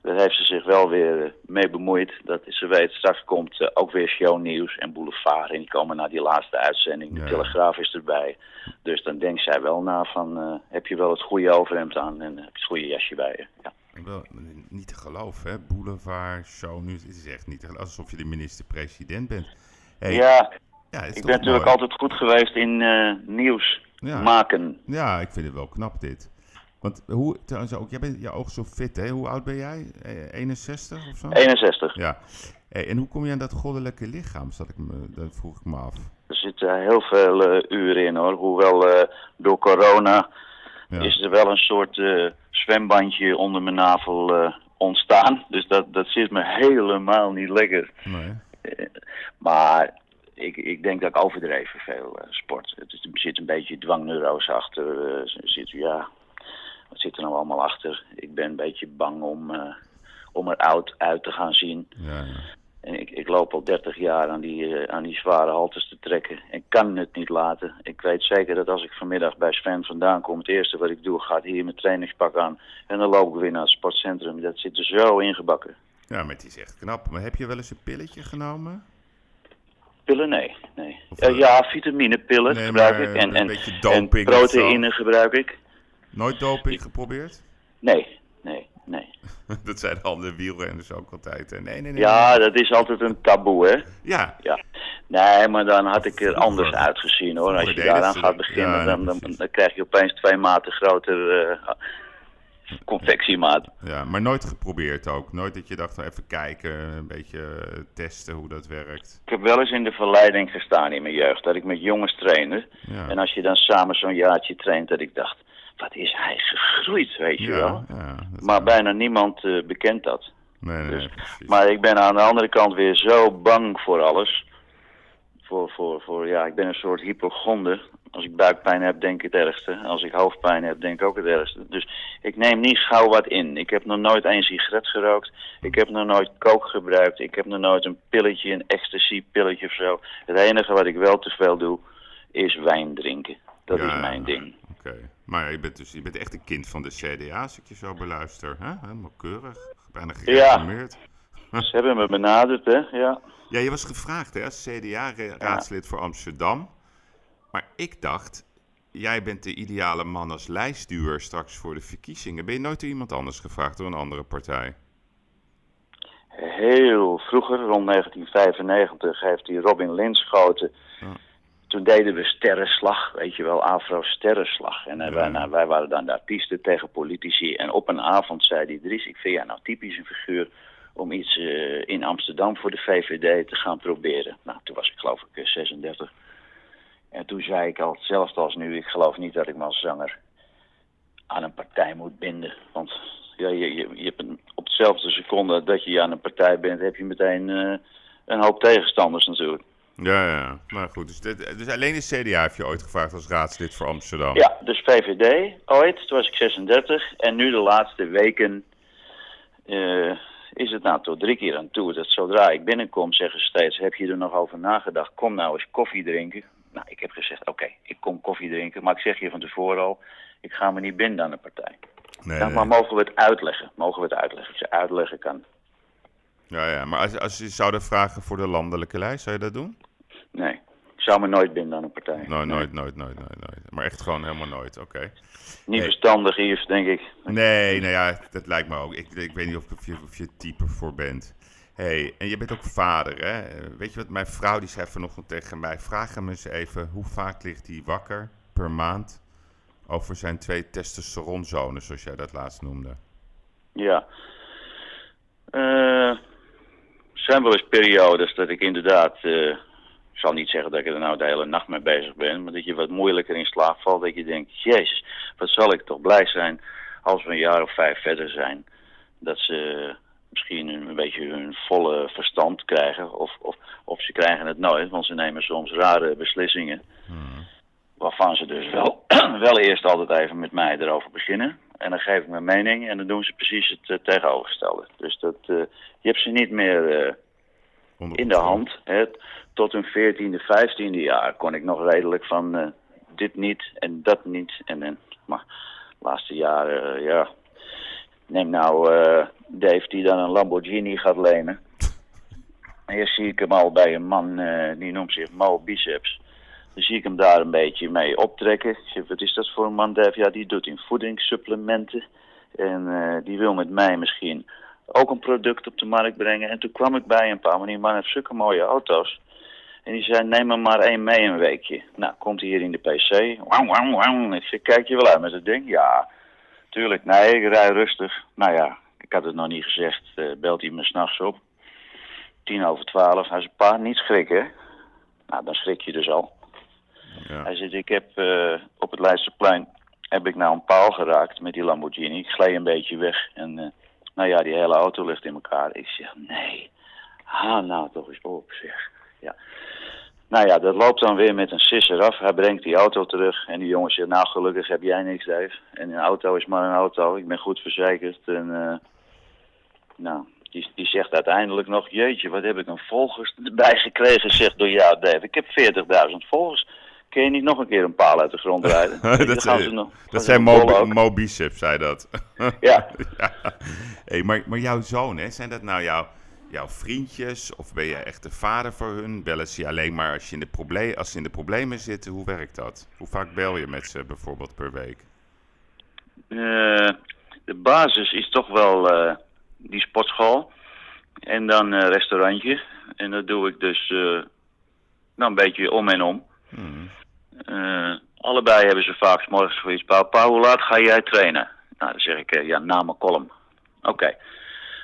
Daar heeft ze zich wel weer eh, mee bemoeid. Dat ze weet, straks komt eh, ook weer shownieuws en boulevard. En die komen naar die laatste uitzending. De Ja. Telegraaf is erbij. Dus dan denkt zij wel na van, eh, heb je wel het goede overhemd aan en heb je het goede jasje bij je. Ja. Wel, niet te geloven, hè? Boulevard, show, nu, het is echt niet te geloven. Alsof je de minister-president bent. Hey, ja, ik ben natuurlijk altijd goed geweest in eh, nieuws maken. Ja, ik vind het wel knap dit. Want hoe, trouwens ook, jij bent je oog zo fit, hè? Hoe oud ben jij? Eh, 61 of zo? 61. Ja. Hey, en hoe kom je aan dat goddelijke lichaam? Zat ik me, dat vroeg ik me af. Er zitten heel veel eh, uren in hoor. Hoewel eh, door corona Ja. is er wel een soort eh, zwembandje onder mijn navel eh, ontstaan. Dus dat, dat zit me helemaal niet lekker. Nee. Eh, maar ik, ik denk dat ik overdreven veel eh, sport. Het er zit een beetje dwangneurose achter. eh, er zit, ja, wat zit er nou allemaal achter? Ik ben een beetje bang om, eh, om er oud uit te gaan zien. Ja, ja. En ik, ik loop al 30 jaar aan die, eh, aan die zware halters te trekken. En kan het niet laten. Ik weet zeker dat als ik vanmiddag bij Sven vandaan kom, het eerste wat ik doe, gaat hier mijn trainingspak aan. En dan loop ik weer naar het sportcentrum. Dat zit er zo ingebakken. ja, maar het is echt knap. Maar heb je wel eens een pilletje genomen? Pillen, nee. nee. Of, Eh, ja, vitaminepillen nee, gebruik maar, ik. En, een en, beetje en proteïne gebruik ik. Nooit doping geprobeerd? Nee, nee, nee. dat zijn andere wielrenners ook altijd. hè. Nee, nee, nee. Ja, dat is altijd een taboe, hè? Ja, Ja. Nee, maar dan had ik er anders uitgezien, hoor. Als je daaraan gaat beginnen, Ja, dan, dan, dan krijg je opeens twee maten groter eh confectiemaat. ja, maar nooit geprobeerd ook. Nooit dat je dacht, nou, even kijken, een beetje eh, testen hoe dat werkt. Ik heb wel eens in de verleiding gestaan in mijn jeugd, dat ik met jongens trainde. Ja, En als je dan samen zo'n jaartje traint, dat ik dacht, wat is hij gegroeid, weet je wel. ja, Maar bijna niemand eh, bekent dat. Nee, nee, dus- nee. Maar ik ben aan de andere kant weer zo bang voor alles. Voor, voor, voor, ja, ik ben een soort hypochonder. Als ik buikpijn heb, denk ik het ergste. Als ik hoofdpijn heb, denk ik ook het ergste. Dus ik neem niet gauw wat in. Ik heb nog nooit één sigaret gerookt. Ik heb nog nooit kook gebruikt. Ik heb nog nooit een pilletje, een ecstasy-pilletje of zo. Het enige wat ik wel te veel doe, is wijn drinken. Dat Ja, is mijn ding. Oké, maar ja, je bent dus je bent echt een kind van de CDA, als ik je zo beluister. Hè? Helemaal keurig, bijna gereformeerd. Ze hebben me benaderd, hè? Ja. Ja, je was gevraagd hè, als CDA-raadslid voor Amsterdam. Maar ik dacht, jij bent de ideale man als lijstduwer straks voor de verkiezingen. Ben je nooit door iemand anders gevraagd, door een andere partij? Heel vroeger, rond 1995, heeft die Robin Linschoten. Ja. Toen deden we sterrenslag, weet je wel, Afro-sterrenslag. En eh, Ja. wij, nou, wij waren dan de artiesten tegen politici. En op een avond zei hij, Dries, ik vind jij nou typisch een figuur om iets eh, in Amsterdam voor de VVD te gaan proberen. Nou, toen was ik geloof ik eh, 36. En toen zei ik al, hetzelfde als nu, ik geloof niet dat ik me als zanger aan een partij moet binden. Want ja, je, je, je hebt een, op dezelfde seconde dat je aan een partij bent, heb je meteen eh, een hoop tegenstanders natuurlijk. Ja, ja. Maar goed, dus, dit- dus alleen de CDA heeft je ooit gevraagd als raadslid voor Amsterdam. Ja, dus VVD ooit, toen was ik 36. En nu de laatste weken eh, is het nou tot drie keer aan toe. Dat zodra ik binnenkom zeggen ze steeds, heb je er nog over nagedacht? Kom nou eens koffie drinken. Nou, ik heb gezegd, oké, ik kom koffie drinken. Maar ik zeg je van tevoren al, ik ga me niet binden aan de partij. Nee, Ja, nee. maar mogen we het uitleggen? Mogen we het uitleggen? Ik zeg, uitleggen kan. Ja, ja. Maar als, als je zouden vragen voor de landelijke lijst, zou je dat doen? Nee, ik zou me nooit binden aan een partij. Nou, Nee. nooit, nooit, nooit, nooit, nooit. Maar echt gewoon helemaal nooit, oké. Niet verstandig, Yves, denk ik. Nee, nou ja, dat lijkt me ook. Ik, ik weet niet of, of, je, of je type voor bent. hey, en je bent ook vader, hè? Weet je wat, mijn vrouw die zei vanochtend tegen mij... Vraag hem eens even, hoe vaak ligt hij wakker per maand... over zijn twee testosteronzonen, zoals jij dat laatst noemde? Ja. Eh, zijn wel eens periodes dat ik inderdaad... eh, ik zal niet zeggen dat ik er nou de hele nacht mee bezig ben... maar dat je wat moeilijker in slaap valt. Dat je denkt, jezus, wat zal ik toch blij zijn... als we een jaar of vijf verder zijn. Dat ze misschien een, een beetje hun volle verstand krijgen. Of, of, of ze krijgen het nooit, want ze nemen soms rare beslissingen. Waarvan ze dus wel, wel eerst altijd even met mij erover beginnen. En dan geef ik mijn mening en dan doen ze precies het eh, tegenovergestelde. Dus dat, eh, je hebt ze niet meer eh, in de hand. Hè. Tot hun 14e, 15e jaar kon ik nog redelijk van dit niet en dat niet. En, en, maar de laatste jaren, ja. Neem nou Dave die dan een Lamborghini gaat lenen. En hier zie ik hem al bij een man, die noemt zich Mo Biceps. Dan zie ik hem daar een beetje mee optrekken. Wat is dat voor een man, Dave? Ja, die doet in voedingssupplementen. En eh, die wil met mij misschien ook een product op de markt brengen. En toen kwam ik bij een paar, maar die man heeft zulke mooie auto's. En die zei, neem er maar één mee een weekje. Nou, komt hij hier in de PC. Wauw, wauw, wauw. Ik zeg, kijk je wel uit met het ding? Ja, tuurlijk. Nee, ik rij rustig. Nou ja, ik had het nog niet gezegd. eh, belt hij me s'nachts op. Tien over twaalf. Hij zei, pa, niet schrikken. Nou, dan schrik je dus al. Ja. Hij zegt, ik heb eh, op het Leidseplein heb ik nou een paal geraakt met die Lamborghini. Ik gleed een beetje weg en eh, Nou ja, die hele auto ligt in elkaar. Ik zeg, nee, haal nou toch eens op, zeg. Ja. Nou ja, dat loopt dan weer met een sisser af. Hij brengt die auto terug. En die jongen zegt, nou gelukkig heb jij niks, Dave. En een auto is maar een auto. Ik ben goed verzekerd. En eh, nou, die, die zegt uiteindelijk nog, jeetje, wat heb ik een volgers erbij gekregen, zegt door jou, Dave. Ik heb 40.000 volgers. Kun je niet nog een keer een paal uit de grond rijden? Dat gaan ze nog- gaan dat ze zei nog Mo, bollen ook. Mo Bicep, zei dat. Ja. Ja. Hey, maar, maar jouw zoon, hè, zijn dat nou jouw, jouw vriendjes? Of ben je echt de vader voor hun? Bellen ze je alleen maar als, je in de als ze in de problemen zitten? Hoe werkt dat? Hoe vaak bel je met ze bijvoorbeeld per week? Eh, de basis is toch wel eh, die sportschool. En dan een restaurantje. En dat doe ik dus eh, nou een beetje om en om. Hmm. Eh, allebei hebben ze vaak morgens zoiets. Pa, pa, hoe laat ga jij trainen? Nou, dan zeg ik, eh, ja, na mijn column. Oké.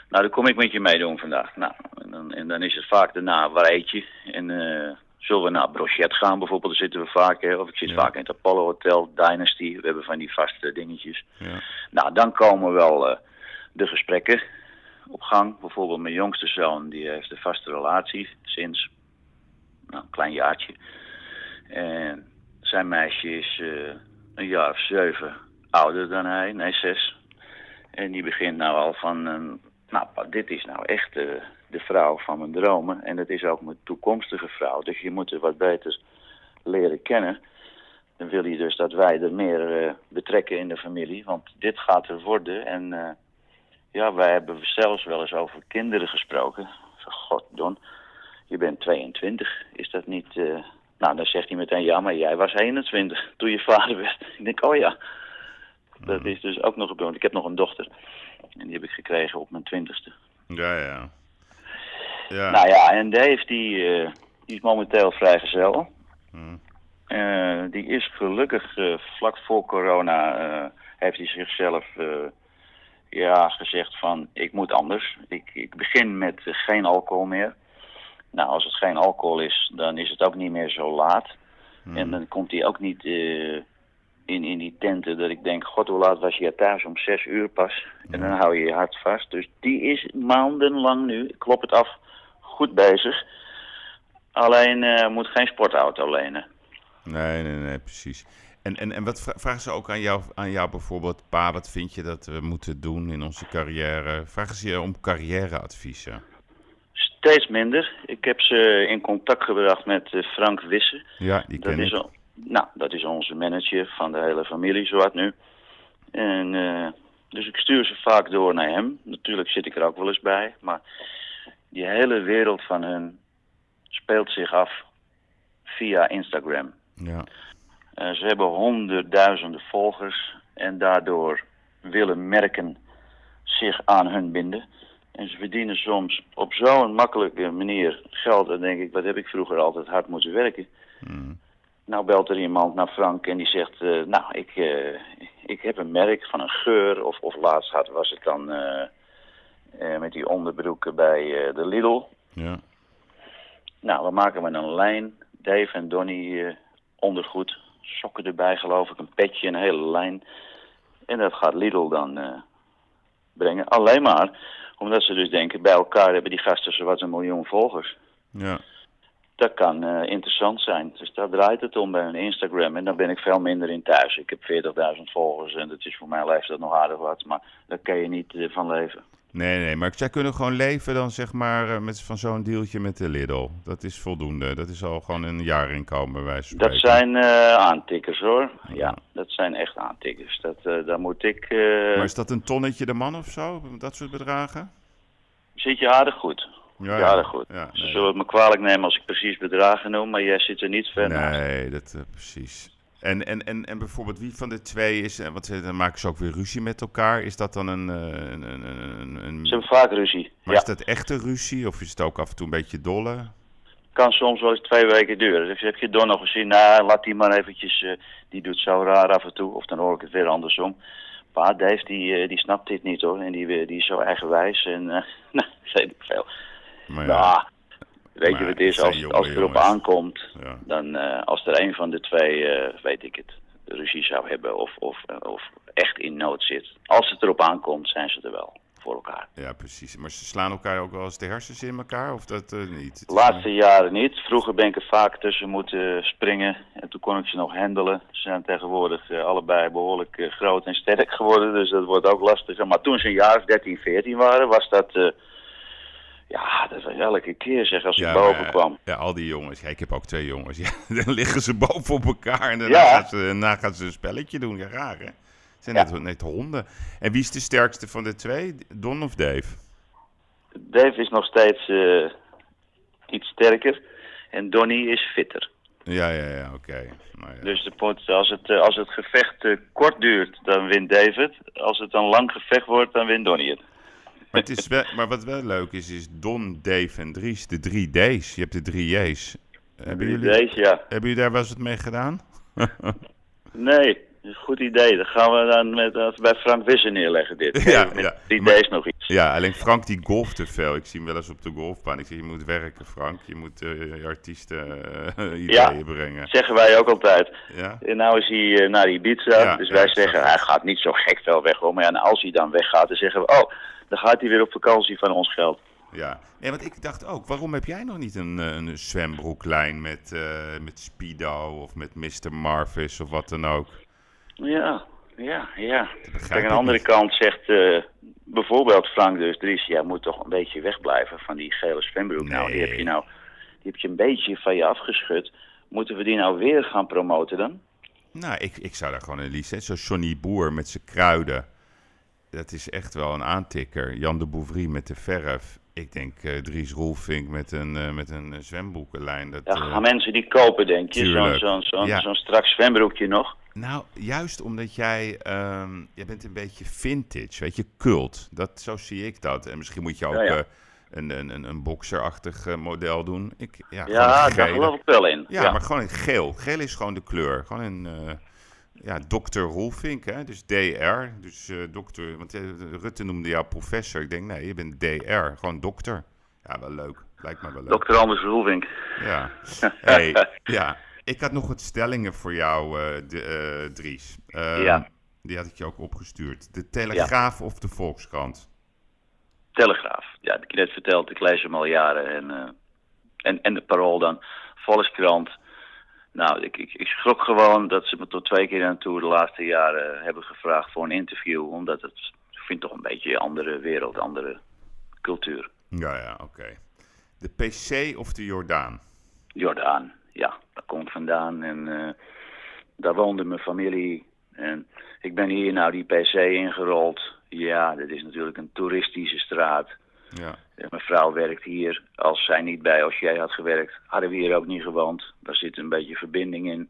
Nou, dan kom ik met je meedoen vandaag. Nou, en dan, en dan is het vaak daarna, waar eet je? En eh, zullen we naar Brochet gaan bijvoorbeeld? Daar zitten we vaak, hè? Of ik zit Ja. vaak in het Apollo Hotel, Dynasty. We hebben van die vaste dingetjes. Ja. Nou, dan komen wel de gesprekken op gang. Bijvoorbeeld mijn jongste zoon, die heeft een vaste relatie sinds nou, een klein jaartje. En zijn meisje is eh, een jaar of zeven ouder dan hij, nee zes. En die begint nou al van, eh, nou dit is nou echt eh, de vrouw van mijn dromen. En dat is ook mijn toekomstige vrouw. Dus je moet er wat beter leren kennen. Dan wil hij dus dat wij er meer eh, betrekken in de familie. Want dit gaat er worden. En ja, wij hebben zelfs wel eens over kinderen gesproken. Zeg, God, Don, je bent 22. Is dat niet... Nou, dan zegt hij meteen, ja, maar jij was 21 toen je vader werd. Ik denk, oh ja. Dat is dus ook nog gebeurd. Ik heb nog een dochter. En die heb ik gekregen op mijn twintigste. Ja, ja. Ja. Nou ja, en Dave, die, eh, die is momenteel vrijgezel. Eh, die is gelukkig eh, vlak voor corona heeft hij zichzelf ja, gezegd van ik moet anders. Ik, ik begin met geen alcohol meer. Nou, als het geen alcohol is, dan is het ook niet meer zo laat. En dan komt hij ook niet eh, in, in die tenten dat ik denk, god hoe laat was je thuis? Om zes uur pas. En dan hou je je hart vast. Dus die is maandenlang nu, ik klop het af, goed bezig. Alleen eh, moet geen sportauto lenen. Nee, nee, nee, precies. En, en, en wat vra- vragen ze ook aan jou, aan jou bijvoorbeeld? Pa, wat vind je dat we moeten doen in onze carrière? Vragen ze je om carrièreadviezen? Steeds minder. Ik heb ze in contact gebracht met eh, Frank Wisse. Ja, die Dat ken is, ik. al- nou, dat is onze manager van de hele familie, zowat nu. En, eh, dus ik stuur ze vaak door naar hem. Natuurlijk zit ik er ook wel eens bij. Maar die hele wereld van hun speelt zich af via Instagram. Ja. Eh, ze hebben honderdduizenden volgers en daardoor willen merken zich aan hun binden. En ze verdienen soms op zo'n makkelijke manier geld. Dan denk ik, wat heb ik vroeger altijd hard moeten werken. Hmm. Nou belt er iemand naar Frank en die zegt, eh, nou, ik, eh, ik heb een merk van een geur. Of, of laatst had, was het dan eh, met die onderbroeken bij de Lidl. Ja. Nou, we maken met een lijn. Dave en Donny ondergoed. Sokken erbij geloof ik. Een petje, een hele lijn. En dat gaat Lidl dan brengen. Alleen maar omdat ze dus denken, bij elkaar hebben die gasten zowat een miljoen volgers. Ja. Dat kan eh, interessant zijn. Dus daar draait het om bij hun Instagram. En dan ben ik veel minder in thuis. Ik heb 40.000 volgers en dat is voor mijn leeftijd nog aardig wat. Maar daar kan je niet eh, van leven. Nee, nee, maar zij kunnen gewoon leven dan zeg maar eh, met, van zo'n dealtje met de Lidl. Dat is voldoende. Dat is al gewoon een jaarinkomen bij wijze van Dat zijn eh, aantikkers hoor. Ja, dat zijn echt aantikkers. Dat, eh, daar moet ik... Maar is dat een tonnetje de man of zo? Dat soort bedragen? Zit je aardig goed. Ja, Ja, aardig goed. Ja, Ze nee. zullen het me kwalijk nemen als ik precies bedragen noem, maar jij zit er niet ver naast. Nee, dat eh, precies. En, en, en, en bijvoorbeeld wie van de twee is, eh, want eh, dan maken ze ook weer ruzie met elkaar. Is dat dan een. eh, een, een, Ze hebben vaak ruzie. maar ja, is dat echte ruzie of is het ook af en toe een beetje dolle? kan soms wel eens twee weken duren. Dus heb je Don nog gezien, nou laat die maar eventjes, die doet zo raar af en toe. Of dan hoor ik het weer andersom. Pa, Dave, die, eh, die snapt dit niet hoor. En die, die is zo eigenwijs en, eh nou, weet ik veel. Maar Ja, ja, weet Maar je wat het is, als, als het erop jongens. aankomt, ja. dan eh, als er een van de twee, eh, weet ik het, ruzie zou hebben of, of, eh, of echt in nood zit. Als het erop aankomt, zijn ze er wel. voor elkaar. Ja, precies. Maar ze slaan elkaar ook wel eens de hersens in elkaar, of dat niet? De laatste jaren niet. Vroeger ben ik er vaak tussen moeten springen. En toen kon ik ze nog handelen. Ze zijn tegenwoordig allebei behoorlijk eh, groot en sterk geworden. Dus dat wordt ook lastiger. Maar toen ze een jaar of 13, 14 waren, was dat... ja, dat was elke keer zeg als ik Ja, boven maar, kwam. Ja, al die jongens. Ja, ik heb ook twee jongens. Ja, dan liggen ze boven op elkaar en daarna, Ja. gaan, ze, daarna gaan ze een spelletje doen. Ja, raar hè? Het zijn net, net honden. En wie is de sterkste van de twee? Don of Dave? Dave is nog steeds eh, iets sterker. En Donnie is fitter. Ja, ja, ja, oké. Nou ja. Dus de pot, als, het, eh, als het gevecht eh, kort duurt, dan wint David. Als het een lang gevecht wordt, dan wint Donnie het. Maar, het is wel, maar wat wel leuk is, is Don, Dave en Dries. De drie D's. Je hebt de drie J's. Hebben jullie, Deze, ja. hebben jullie daar wel eens wat mee gedaan? Nee, een goed idee. Dan gaan we dan met, eh, bij Frank Wissen neerleggen dit. Ja, ja. die Maar- D's nog iets. Ja, alleen Frank die golft te veel. Ik zie hem wel eens op de golfbaan. Ik zeg, je moet werken Frank. Je moet eh, je artiesten eh, ideeën brengen. Zeggen wij ook altijd. Ja? En nou is hij eh, naar Ibiza. Ja, dus ja, wij zeggen, hij gaat niet zo gek veel weg. Hoor. Maar ja, en als hij dan weggaat, dan zeggen we... Oh, dan gaat hij weer op vakantie van ons geld. Ja. Nee, want ik dacht ook, waarom heb jij nog niet een, eh, een zwembroeklijn met, eh, met Speedo of met Mr. Marvis of wat dan ook? Ja, ja, ja. Kijk, aan de andere niet. kant zegt eh, bijvoorbeeld Frank dus Dries... jij moet toch een beetje wegblijven van die gele zwembroek. Nou, die heb je nou die heb je een beetje van je afgeschud. Moeten we die nou weer gaan promoten dan? Nou, ik, ik zou daar gewoon een licentie... Zo Johnny Boer met zijn kruiden. Dat is echt wel een aantikker. Jan de Bouvry met de verf. Ik denk eh, Dries Roelvink met een, eh, met een eh, zwemboekenlijn. Dat, Ja, gaan mensen die kopen, denk je? Zo'n zo'n zo'n Ja. zo'n strak zwembroekje nog? Nou, juist omdat jij, ehm, jij bent een beetje vintage, weet je, cult. Dat, zo zie ik dat. En misschien moet je ook Ja, ja. een, een, een, een boxerachtig eh, model doen. Ik, ja, Ja, daar geloof ik wel in. Ja, maar gewoon in geel. Geel is gewoon de kleur. Gewoon een, eh ja, dokter Roelvink, hè. Dus DR. Dus eh, dokter, want eh, Rutte noemde jou professor. Ik denk, nee, je bent DR. Gewoon dokter. Ja, wel leuk. Lijkt me wel leuk. Dr. Anders Roelvink. Ja. Hey, ja. Ik had nog wat stellingen voor jou, eh, de, Dries. Ehm, Ja. Die had ik je ook opgestuurd. De Telegraaf of de Volkskrant? Telegraaf. Ja, heb ik net verteld. Ik lees hem al jaren. En, en, en de Parool dan. Volkskrant. Nou, ik, ik, ik schrok gewoon dat ze me tot twee keer aan toe de laatste jaren hebben gevraagd voor een interview. Omdat het, ik vind toch een beetje een andere wereld, andere cultuur. Ja, ja, oké. De PC of de Jordaan? Jordaan, ja, daar kom ik vandaan. En eh, daar woonde mijn familie. En ik ben hier nou die PC ingerold. Ja, dit is natuurlijk een toeristische straat. Ja. Mijn vrouw werkt hier. Als zij niet bij als jij had gewerkt, hadden we hier ook niet gewoond. Daar zit een beetje verbinding in.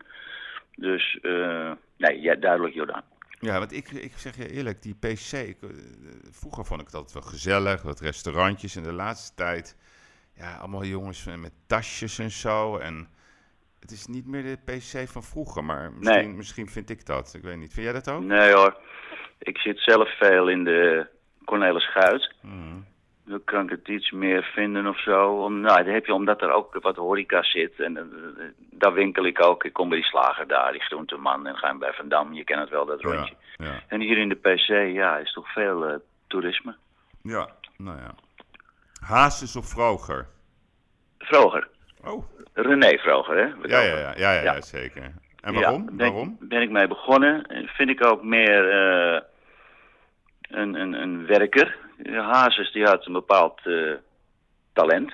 Dus, eh, nee, ja, duidelijk Jordaan. Ja, want ik, ik zeg je eerlijk, die PC, ik, eh, vroeger vond ik altijd wel gezellig, wat restaurantjes. En de laatste tijd, ja, allemaal jongens met tasjes en zo. En het is niet meer de PC van vroeger, maar misschien, Nee. misschien vind ik dat. Ik weet niet. Vind jij dat ook? Nee hoor, ik zit zelf veel in de Cornelis Guit. Mhm. Dan kan ik het iets meer vinden of zo. Om, nou, dat heb je omdat er ook wat horeca zit. En eh, daar winkel ik ook. Ik kom bij die slager daar, die groenteman. En ga bij Van Dam, je kent het wel, dat rondje. ja. En hier in de PC, ja, is toch veel eh, toerisme. ja, nou ja. Hazes of Vroger? Vroger. Oh, René Vroger, hè? ja, ja, ja, ja, ja, Ja. zeker. En waarom? Ben, waarom? ben ik mee begonnen. En vind ik ook meer eh, een, een, een werker. Hazes die had een bepaald eh, talent.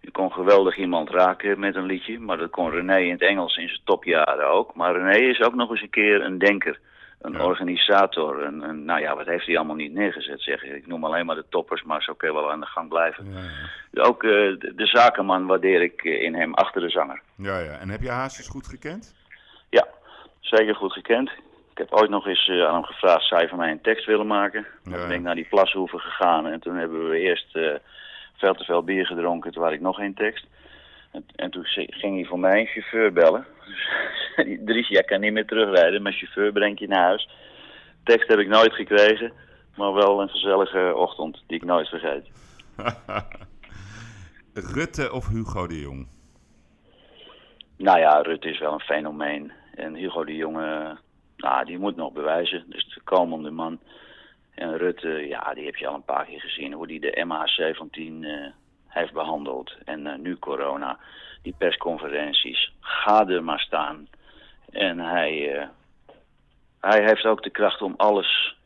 Je kon geweldig iemand raken met een liedje. Maar dat kon René in het Engels in zijn topjaren ook. Maar René is ook nog eens een keer een denker. Een Ja. organisator. Een, een, nou ja, wat heeft hij allemaal niet neergezet zeg. Ik noem alleen maar de toppers, maar zo kun je wel aan de gang blijven. Ja, ja. Ook eh, de, de zakenman waardeer ik eh, in hem achter de zanger. ja, ja. En heb je Hazes goed gekend? Ja, zeker goed gekend. Ik heb ooit nog eens eh, aan hem gevraagd, zou je van mij een tekst willen maken? Ja. Toen ben ik naar die plashoeven gegaan en toen hebben we eerst eh, veel te veel bier gedronken, toen had ik nog geen tekst. En, en toen ging hij voor mij een chauffeur bellen. Dus hij, Dries, jij kan niet meer terugrijden, mijn chauffeur brengt je naar huis. Tekst heb ik nooit gekregen, maar wel een gezellige ochtend die ik nooit vergeet. Rutte of Hugo de Jong? Nou ja, Rutte is wel een fenomeen. En Hugo de Jonge, nou, die moet nog bewijzen. Dus de komende man. En Rutte, ja, die heb je al een paar keer gezien. Hoe die de MH17 eh, heeft behandeld. En eh, nu corona. Die persconferenties. Ga er maar staan. En hij, eh, hij heeft ook de kracht om alles,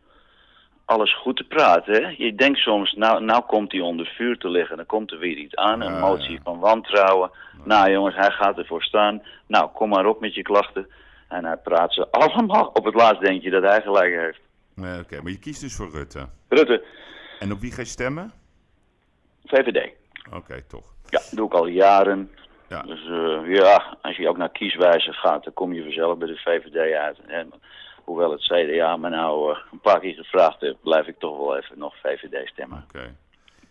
alles goed te praten. Hè? Je denkt soms, nou, nou komt hij onder vuur te liggen. Dan komt er weer iets aan. Een motie van wantrouwen. Nou jongens, hij gaat ervoor staan. Nou, kom maar op met je klachten. En hij praat ze allemaal. Op het laatst denk je dat hij gelijk heeft. Nee, Oké, maar je kiest dus voor Rutte. Rutte, En op wie ga je stemmen? VVD. Oké, toch. Ja, doe ik al jaren. Ja. Dus eh, ja, als je ook naar kieswijze gaat, dan kom je vanzelf bij de VVD uit. En, hoewel het CDA me nou eh, een paar keer gevraagd heeft, blijf ik toch wel even nog VVD stemmen. Oké.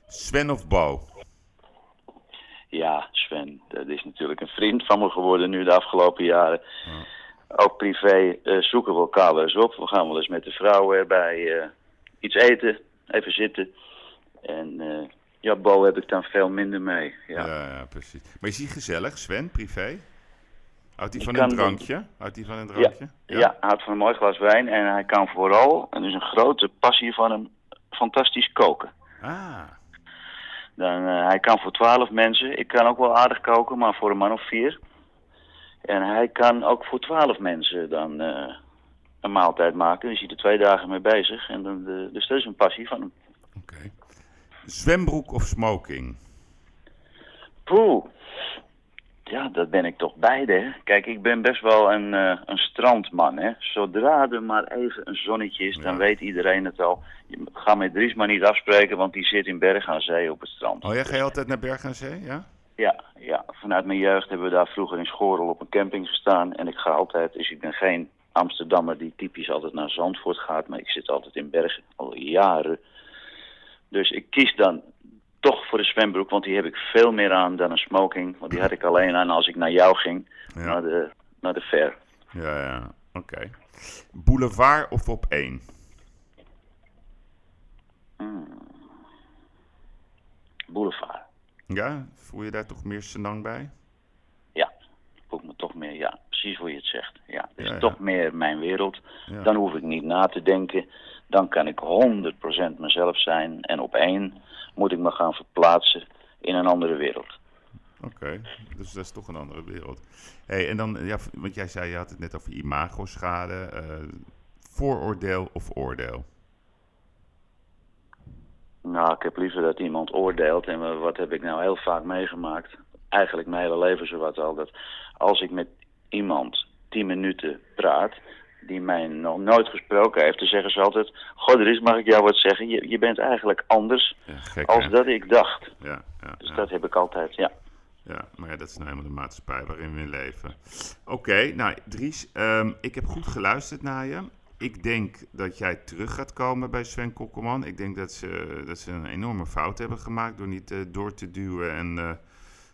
Sven of Bo? Ja, Sven, dat is natuurlijk een vriend van me geworden nu de afgelopen jaren. Ook privé eh, zoeken we elkaar wel eens op. We gaan wel eens met de vrouwen erbij eh, iets eten, even zitten. En eh, ja, Bo heb ik dan veel minder mee. Ja. Ja. ja, precies. Maar is hij gezellig, Sven, privé? Houdt hij van een drankje? Houdt hij van een Ja, drankje? ja. hij houdt van een mooi glas wijn en hij kan vooral, en dat is een grote passie van hem, fantastisch koken. Ah, Dan, eh, hij kan voor twaalf mensen, ik kan ook wel aardig koken, maar voor een man of vier. En hij kan ook voor twaalf mensen dan eh, een maaltijd maken. Daar is hij er twee dagen mee bezig. En dan, eh, dus dat is een passie van hem. oké. Zwembroek of smoking? Poeh. Ja, dat ben ik toch beide. Hè? Kijk, ik ben best wel een, eh, een strandman. Hè? Zodra er maar even een zonnetje is, dan Ja. weet iedereen het al. Je ga met Dries maar niet afspreken, want die zit in Berg aan Zee op het strand. Oh, jij ga je altijd naar Berg aan Zee, ja? Ja, ja, vanuit mijn jeugd hebben we daar vroeger in Schorel op een camping gestaan. En ik ga altijd, dus ik ben geen Amsterdammer die typisch altijd naar Zandvoort gaat. Maar ik zit altijd in Bergen, al jaren. Dus ik kies dan toch voor de zwembroek, want die heb ik veel meer aan dan een smoking. Want die had ik alleen aan als ik naar jou ging, Ja. naar, de, naar de fair. Ja, ja, oké. Boulevard of op één? Boulevard. Ja, voel je daar toch meer senang bij? Ja, voel ik me toch meer, ja, precies hoe je het zegt. Ja, het is Ja, ja. toch meer mijn wereld. Ja. Dan hoef ik niet na te denken. Dan kan ik 100% mezelf zijn. En op één moet ik me gaan verplaatsen in een andere wereld. Oké, dus dat is toch een andere wereld. hey, en dan, ja, want jij zei, je had het net over imagoschade. eh vooroordeel of oordeel? Nou, ik heb liever dat iemand oordeelt. En wa- wat heb ik nou heel vaak meegemaakt? Eigenlijk mijn hele leven zowat al. Dat als ik met iemand 10 minuten praat, die mij nog nooit gesproken heeft, dan zeggen ze altijd: Goh, er is, mag ik jou wat zeggen? Je, je bent eigenlijk anders Ja, gek, als hè? dat ik dacht. Ja, ja, Dus dat heb ik altijd, ja. Ja, maar ja, dat is nou helemaal de maatschappij waarin we leven. Oké, nou Dries, ehm, ik heb goed geluisterd naar je. Ik denk dat jij terug gaat komen bij Sven Kokkelman. Ik denk dat ze, dat ze een enorme fout hebben gemaakt door niet eh, door te duwen en eh,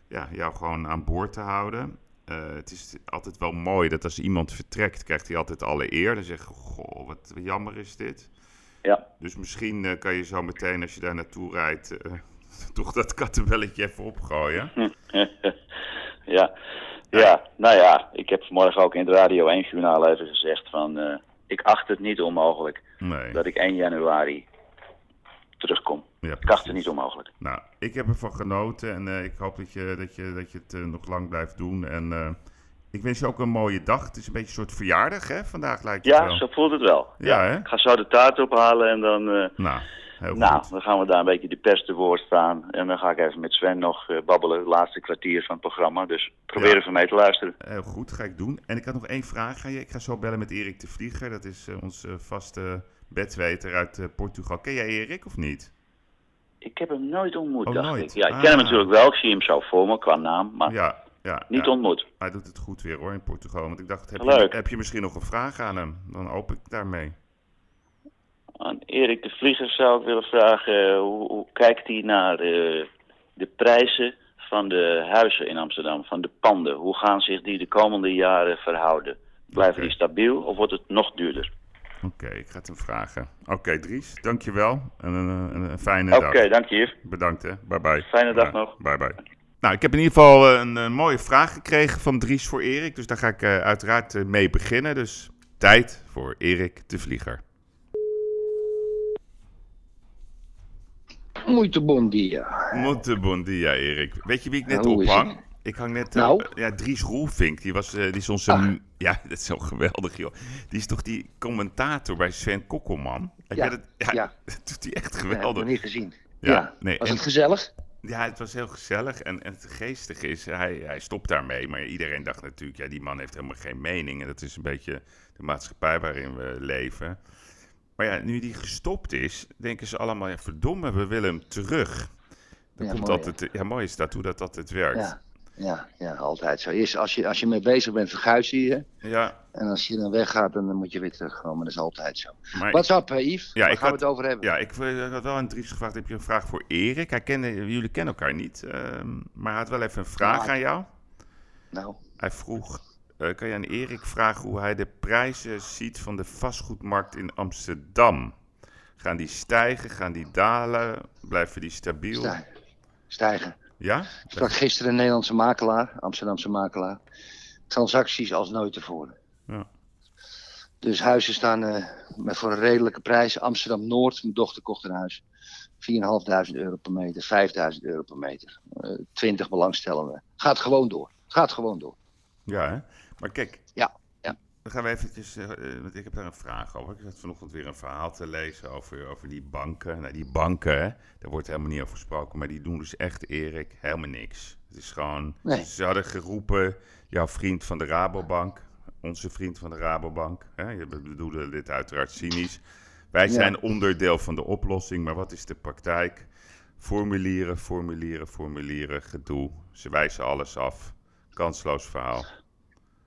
ja, jou gewoon aan boord te houden. Eh, het is altijd wel mooi dat als iemand vertrekt, krijgt hij altijd alle eer. Dan zeg je, goh, wat jammer is dit. Ja, Dus misschien kan je zo meteen, als je daar naartoe rijdt, toch dat kattenbelletje even opgooien. ja. ja, nou ja, ik heb vanmorgen ook in het Radio 1 journaal even gezegd van... ik acht het niet onmogelijk Nee. dat ik 1 januari terugkom. Ja, Ik acht het niet onmogelijk. Nou, ik heb ervan genoten en eh, ik hoop dat je, dat je, dat je het eh, nog lang blijft doen. En eh, ik wens je ook een mooie dag. Het is een beetje een soort verjaardag, hè? Vandaag lijkt het Ja, wel. zo voelt het wel. Ja, hè? Ik ga zo de taart ophalen en dan, Nou, heel nou, goed. dan gaan we daar een beetje de pers te woord staan. En dan ga ik even met Sven nog eh, babbelen, het laatste kwartier van het programma. Dus probeer Ja. even mee te luisteren. Heel goed, ga ik doen. En ik had nog één vraag aan je. Ik ga zo bellen met Erik de Vlieger. Dat is eh, onze vaste bedweter uit eh, Portugal. Ken jij Erik of niet? Ik heb hem nooit ontmoet, Oh, dacht nooit? ik. Ja, ik ken hem Ah. natuurlijk wel. Ik zie hem zo voor me qua naam, maar Ja, ja. niet ja. ontmoet. Hij doet het goed weer hoor in Portugal. Want ik dacht, heb, Leuk. Je, heb je misschien nog een vraag aan hem? Dan open ik daarmee. Aan Erik de Vlieger zou ik willen vragen, eh, hoe, hoe kijkt hij naar eh, de prijzen van de huizen in Amsterdam, van de panden? Hoe gaan zich die de komende jaren verhouden? Blijven Oké. die stabiel of wordt het nog duurder? Oké, ik ga het hem vragen. Oké, Dries, dankjewel. En een, een, een fijne Oké, dag. dank je. Bedankt hè. Bye bye. Fijne dag Ja, nog. Bye bye. Nou, ik heb in ieder geval eh, een, een mooie vraag gekregen van Dries voor Erik. Dus daar ga ik eh, uiteraard eh, mee beginnen. Dus tijd voor Erik de Vlieger. Muito bon dia. Erik. Weet je wie ik net Nou, ophang? Ik hang net... eh, Nou? ja, Dries Roelvink. Die, was, eh, die is onze... Ah. Ja, dat is zo geweldig, joh. Die is toch die commentator bij Sven Kokkelman? Heb Ja, dat? Ja, ja. dat doet hij echt Ja, heb ik geweldig. nog niet gezien. Ja, Ja, nee, Was en- het gezellig? Ja, het was heel gezellig. En, en het geestige is, hij, hij stopt daarmee. Maar iedereen dacht natuurlijk, ja, die man heeft helemaal geen mening. En dat is een beetje de maatschappij waarin we leven. Maar ja, nu die gestopt is, denken ze allemaal, ja, verdomme, we willen hem terug. Dan Ja, komt mooi, altijd, ja, mooi is dat, hoe dat altijd werkt. Ja, ja, ja, altijd zo. Eerst als je, als je mee bezig bent, verguis je je. Ja, En als je dan weggaat, dan moet je weer terugkomen. Dat is altijd zo. maar What's up, eh, Yves? Ja, Waar ik gaan had- we het over hebben? ja, ik eh, had wel aan Dries gevraagd, heb je een vraag voor Erik? Hij kende, jullie kennen elkaar niet, ehm, maar hij had wel even een vraag Ja. aan jou. Nou, Hij vroeg, eh, kan je aan Erik vragen hoe hij de prijzen ziet van de vastgoedmarkt in Amsterdam? Gaan die stijgen, gaan die dalen, blijven die stabiel? stijgen. Stijgen. Ja? Ik sprak gisteren een Nederlandse makelaar, Amsterdamse makelaar. Transacties als nooit tevoren. Ja. Dus huizen staan eh, met voor een redelijke prijs. Amsterdam Noord, mijn dochter kocht een huis. 4.500 euro per meter, 5.000 euro per meter. Eh 20 belangstellenden. Gaat gewoon door. Gaat gewoon door. Ja, hè? Maar kijk, Ja, ja. dan gaan we eventjes, eh, eh, want ik heb daar een vraag over. Ik zat vanochtend weer een verhaal te lezen over, over die banken. Nou, die banken, hè, daar wordt helemaal niet over gesproken, maar die doen dus echt, Erik, helemaal niks. Het is gewoon, Nee. ze hadden geroepen, jouw vriend van de Rabobank, onze vriend van de Rabobank, hè, je bedoelde dit uiteraard cynisch. Wij Ja. zijn onderdeel van de oplossing, maar wat is de praktijk? Formulieren, formulieren, formulieren, gedoe. Ze wijzen alles af. Kansloos verhaal.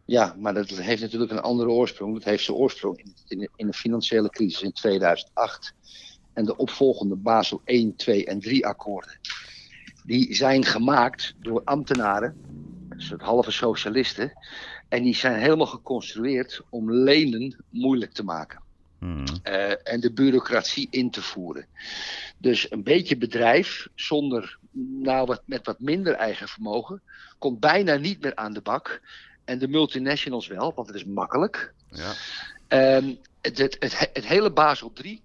Ja, maar dat heeft natuurlijk een andere oorsprong. Dat heeft zijn oorsprong in, in, de- in de financiële crisis in 2008. En de opvolgende Basel 1, 2 en 3 akkoorden. Die zijn gemaakt door ambtenaren, een soort halve socialisten. En die zijn helemaal geconstrueerd om lenen moeilijk te maken. Hmm. eh, en de bureaucratie in te voeren. Dus een beetje bedrijf zonder, nou wat, met wat minder eigen vermogen, komt bijna niet meer aan de bak. En de multinationals wel, want het is makkelijk. Ja. Ehm, het, het, het, het hele Basel 3,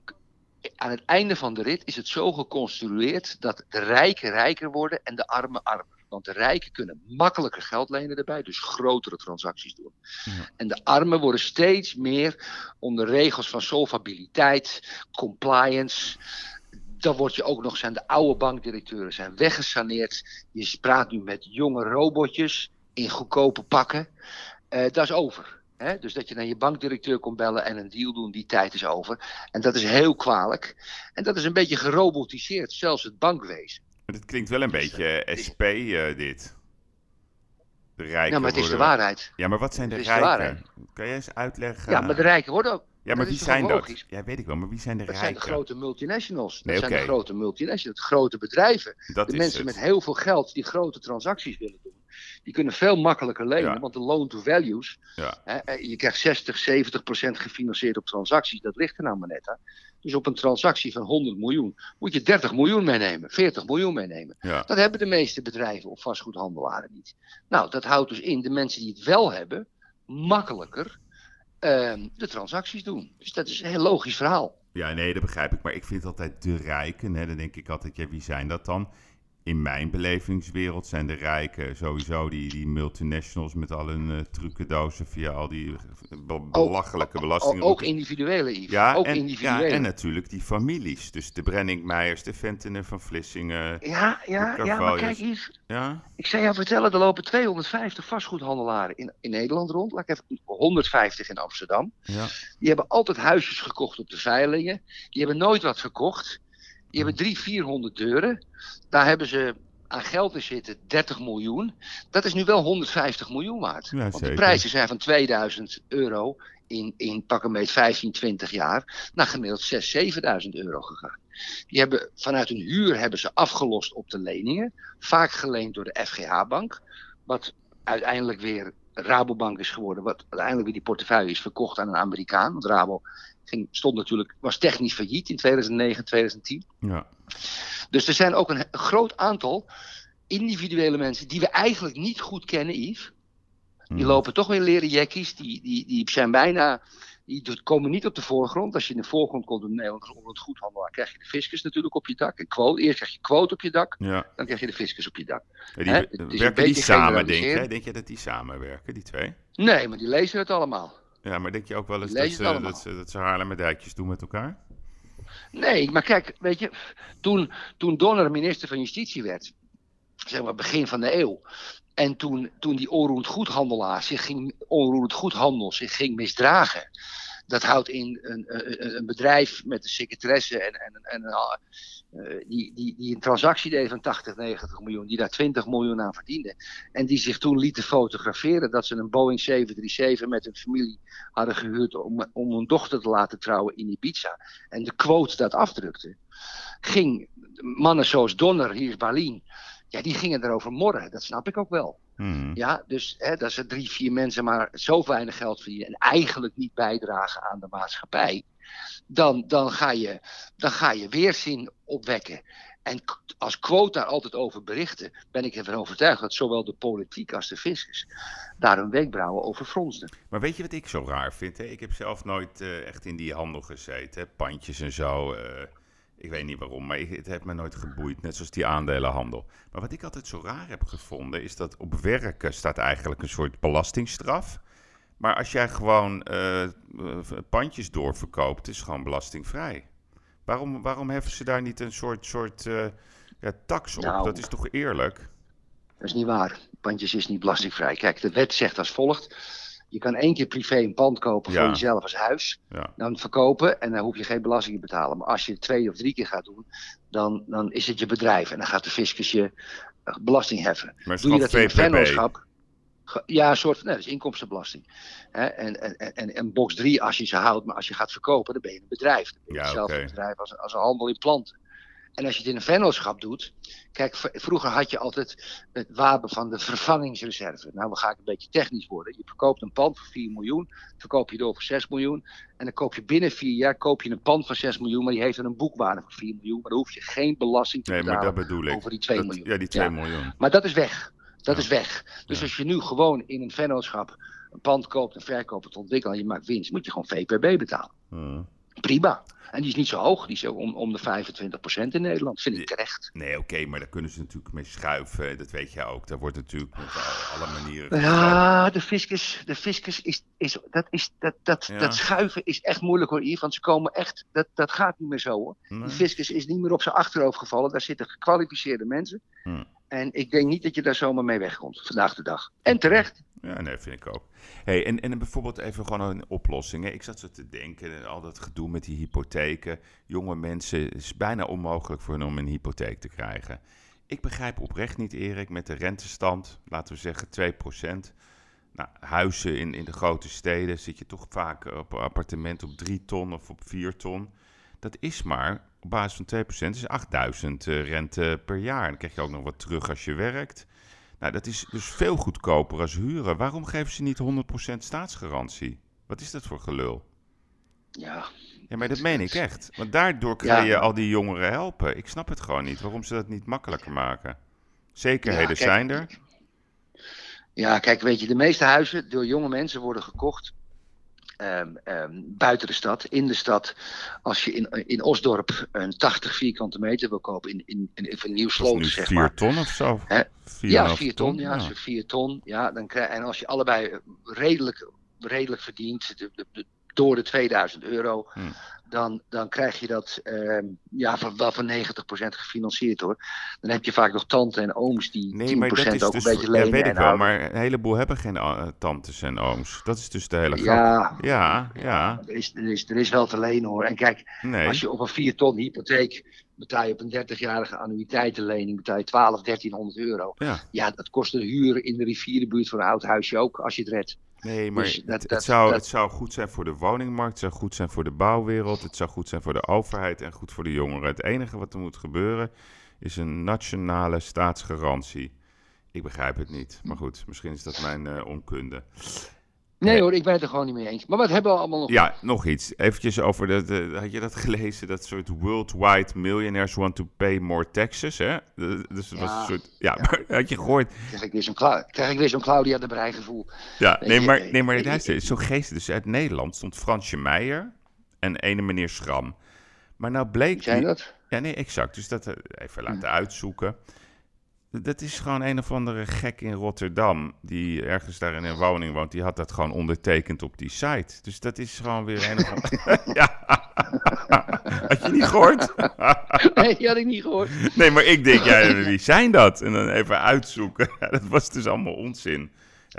aan het einde van de rit is het zo geconstrueerd dat de rijken rijker worden en de armen armer. Want de rijken kunnen makkelijker geld lenen erbij, dus grotere transacties doen. Ja. En de armen worden steeds meer onder regels van solvabiliteit, compliance. Dan word je ook nog, zijn de oude bankdirecteuren zijn weggesaneerd. Je praat nu met jonge robotjes in goedkope pakken. Eh, dat is over. Hè? Dus dat je naar je bankdirecteur komt bellen en een deal doen, die tijd is over. En dat is heel kwalijk. En dat is een beetje gerobotiseerd, zelfs het bankwezen. Maar Het klinkt wel een beetje eh, SP, eh, dit. De rijken Ja, maar het is de worden- waarheid. Ja, maar wat zijn de rijken? Kan jij eens uitleggen? Ja, maar de rijken worden ook. Ja, maar dat wie zijn dat? Ja, weet ik wel, maar wie zijn de Dat zijn rijken? de grote multinationals. Dat Nee, zijn de grote multinationals, grote bedrijven. dat De mensen het. met heel veel geld die grote transacties willen doen. Die kunnen veel makkelijker lenen, Ja. want de loan to values. Ja. Hè, eh, je krijgt 60, 70 procent gefinancierd op transacties. Dat ligt er nou maar net aan. Dus op een transactie van 100 miljoen moet je 30 miljoen meenemen, 40 miljoen meenemen. Ja. Dat hebben de meeste bedrijven of vastgoedhandelaren niet. Nou, dat houdt dus in de mensen die het wel hebben, makkelijker ehm, de transacties doen. Dus dat is een heel logisch verhaal. ja, nee, dat begrijp ik. Maar ik vind altijd de rijken. Hè, dan denk ik altijd, ja, wie zijn dat dan? In mijn belevingswereld zijn de rijken sowieso die, die multinationals met al hun eh, trucendozen via al die eh, be- belachelijke belastingen. Ook individuele, Yves. Ja, ook en, individuele. ja, en natuurlijk die families. Dus de Brenningmeijers, de Ventenen van Vlissingen. Ja, ja, ja, maar kijk Yves, Ja, ik zou jou vertellen, er lopen 250 vastgoedhandelaren in, in Nederland rond. Laat ik even 150 in Amsterdam. ja. Die hebben altijd huisjes gekocht op de veilingen. Die hebben nooit wat verkocht. Die hebben 300, 400 deuren. Daar hebben ze aan geld in zitten 30 miljoen. Dat is nu wel 150 miljoen waard. Ja, Want de zeker. prijzen zijn van 2000 euro in, in pak een beetje 15, 20 jaar naar gemiddeld 6, 7000 euro gegaan. Die hebben vanuit hun huur hebben ze afgelost op de leningen. Vaak geleend door de FGH-bank. Wat uiteindelijk weer Rabobank is geworden. Wat uiteindelijk weer die portefeuille is verkocht aan een Amerikaan. Want Rabo ging, stond natuurlijk, was technisch failliet in 2009, 2010. ja. Dus er zijn ook een groot aantal individuele mensen die we eigenlijk niet goed kennen, Yves. Die Hm. lopen toch weer leren jackies. Die, die, die zijn bijna. Die komen niet op de voorgrond. Als je in de voorgrond komt in Nederland als onder het goedhandelaar, krijg je de fiscus natuurlijk op je dak. Quote. Eerst krijg je quote op je dak, Ja. dan krijg je de fiscus op je dak. Ja, die, werken die samen, denk jij? Denk je dat die samenwerken, die twee? Nee, maar die lezen het allemaal. Ja, maar denk je ook wel eens dat ze, dat, ze, dat ze Haarlemmerdijkjes doen met elkaar? Nee, maar kijk, weet je, toen, toen Donner minister van Justitie werd, zeg maar begin van de eeuw, en toen, toen die onroerend goedhandelaar zich ging, onroerend goedhandel zich ging misdragen, dat houdt in een, een, een bedrijf met een secretaresse en, en, en eh, die, die, die een transactie deed van 80, 90 miljoen, die daar 20 miljoen aan verdiende. En die zich toen lieten fotograferen dat ze een Boeing 737 met een familie hadden gehuurd om, om hun dochter te laten trouwen in Ibiza. En de quote dat afdrukte, ging mannen zoals Donner, hier Balien, ja, die gingen erover morren. Dat snap ik ook wel. Hmm. Ja, dus hè, dat ze drie, vier mensen maar zo weinig geld verdienen en eigenlijk niet bijdragen aan de maatschappij, dan, dan, ga, je, dan ga je weerzin opwekken. En als quote daar altijd over berichten, ben ik ervan overtuigd dat zowel de politiek als de fiscus daar hun wenkbrauwen over fronsten. Maar weet je wat ik zo raar vind? Hè? Ik heb zelf nooit eh, echt in die handel gezeten. Hè? Pandjes en zo. eh, ik weet niet waarom, maar ik, het heeft me nooit geboeid. Net zoals die aandelenhandel. Maar wat ik altijd zo raar heb gevonden, is dat op werken staat eigenlijk een soort belastingstraf. Maar als jij gewoon eh, eh, pandjes doorverkoopt, is het gewoon belastingvrij. Waarom, waarom heffen ze daar niet een soort, soort eh, ja, tax op? Nou. Dat is toch eerlijk? Dat is niet waar. Pandjes is niet belastingvrij. Kijk, de wet zegt als volgt. Je kan één keer privé een pand kopen Ja. voor jezelf als huis. Ja. Dan verkopen en dan hoef je geen belasting te betalen. Maar als je het twee of drie keer gaat doen, dan, dan is het je bedrijf. En dan gaat de fiscus je eh, belasting heffen. Maar Doe je dat in een VPB. vennootschap? Ja, een soort nee, dat is inkomstenbelasting. Hè, en, en, en, en box 3 als je ze houdt, maar als je gaat verkopen, dan ben je een bedrijf. Dan ben je Ja, hetzelfde bedrijf als, als een handel in planten. En als je het in een vennootschap doet. Kijk, vroeger had je altijd het wapen van de vervangingsreserve. Nou, dan ga ik een beetje technisch worden. Je verkoopt een pand voor 4 miljoen, verkoop je door voor 6 miljoen. En dan koop je binnen 4 jaar koop je een pand van 6 miljoen, maar die heeft dan een boekwaarde van 4 miljoen. Maar dan hoef je geen belasting te Nee, maar betalen dat bedoel ik. over die 2 Dat- miljoen. Ja, die 2 Ja. miljoen. Maar dat is weg. Dat Ja. is weg. Dus Ja. als je nu gewoon in een vennootschap een pand koopt en verkoopt, het ontwikkelen en je maakt winst, moet je gewoon VPB betalen. Prima. En die is niet zo hoog, die is zo om, om de 25% in Nederland. Vind ik terecht. Nee, oké, maar daar kunnen ze natuurlijk mee schuiven. Dat weet je ook. Daar wordt natuurlijk met alle, alle manieren. Ja, de fiscus, de fiscus is, is, dat, is dat, dat, Ja. dat schuiven is echt moeilijk hoor, Yves. Want ze komen echt, dat, dat gaat niet meer zo hoor. Nee. De fiscus is niet meer op zijn achterhoofd gevallen. Daar zitten gekwalificeerde mensen. Hmm. En ik denk niet dat je daar zomaar mee wegkomt vandaag de dag. En terecht. Ja, nee, vind ik ook. Hey, en, en bijvoorbeeld even gewoon een oplossing. Hè. Ik zat zo te denken, al dat gedoe met die hypotheken. Jonge mensen, het is bijna onmogelijk voor hen om een hypotheek te krijgen. Ik begrijp oprecht niet, Erik, met de rentestand, laten we zeggen 2%. Nou, huizen in, in de grote steden zit je toch vaak op appartement op 3 ton of op 4 ton. Dat is maar, op basis van 2%, is 8000 eh, rente per jaar. En dan krijg je ook nog wat terug als je werkt. Nou, dat is dus veel goedkoper als huren. Waarom geven ze niet 100% staatsgarantie? Wat is dat voor gelul? Ja, Ja, maar dat meen ik echt. Want daardoor kan Ja. je al die jongeren helpen. Ik snap het gewoon niet. Waarom ze dat niet makkelijker maken? Zekerheden Ja, kijk, zijn er. Ja, kijk, weet je, de meeste huizen door jonge mensen worden gekocht. Ehm, ehm, buiten de stad, in de stad. Als je in, in Osdorp een 80 vierkante meter wil kopen, in, in, in, is Nieuwsloten, nu zeg 4 maar. ton of zo. Hè? Vier Ja, een half 4 ton, ja, je 4 ton. Ja, dan krijg, en als je allebei redelijk, redelijk verdient, de- de- de- door de 2000 euro, Hmm. Dan, dan krijg je dat ehm, ja, van, wel van 90% gefinancierd hoor. Dan heb je vaak nog tanten en ooms die 10% Nee, maar dat is ook dus... een beetje ja, lenen. weet ik wel, maar een heleboel hebben geen eh, tantes en ooms. Dat is dus de hele grap. Ja, Ja, ja. Er is, er, is, er is wel te lenen hoor. En kijk, Nee. als je op een 4 ton hypotheek betaal je op een 30-jarige annuïteitenlening betaal je 12, 1300 euro. Ja. Ja, dat kost de huur in de rivierenbuurt van een oud huisje ook, als je het redt. Nee, maar Dus dat- het, het dat- zou, dat- het zou goed zijn voor de woningmarkt, het zou goed zijn voor de bouwwereld, het zou goed zijn voor de overheid en goed voor de jongeren. Het enige wat er moet gebeuren is een nationale staatsgarantie. Ik begrijp het niet, maar goed, misschien is dat mijn eh, onkunde. Nee hoor, ik ben het er gewoon niet mee eens. Maar wat hebben we allemaal nog? Ja, nog iets. Eventjes over, de, de- had je dat gelezen? Dat soort worldwide millionaires want to pay more taxes, hè? Dus het was Ja. een soort, ja, maar had je gehoord? Krijg ik weer zo'n Cla- krijg ik weer zo'n Claudia de Brij gevoel. Ja, nee, maar, nee, maar het is zo geestig. Dus uit Nederland stond Fransje Meijer en ene meneer Schram. Maar nou bleek... Zijn dat? Ja, nee, exact. Dus dat eh, even laten uitzoeken. Dat is gewoon een of andere gek in Rotterdam. Die ergens daar in een woning woont. Die had dat gewoon ondertekend op die site. Dus dat is gewoon weer een of andere. ja. Had je niet gehoord? Nee, die had ik niet gehoord. nee, maar ik denk, ja, wie zijn dat? En dan even uitzoeken. Ja, dat was dus allemaal onzin.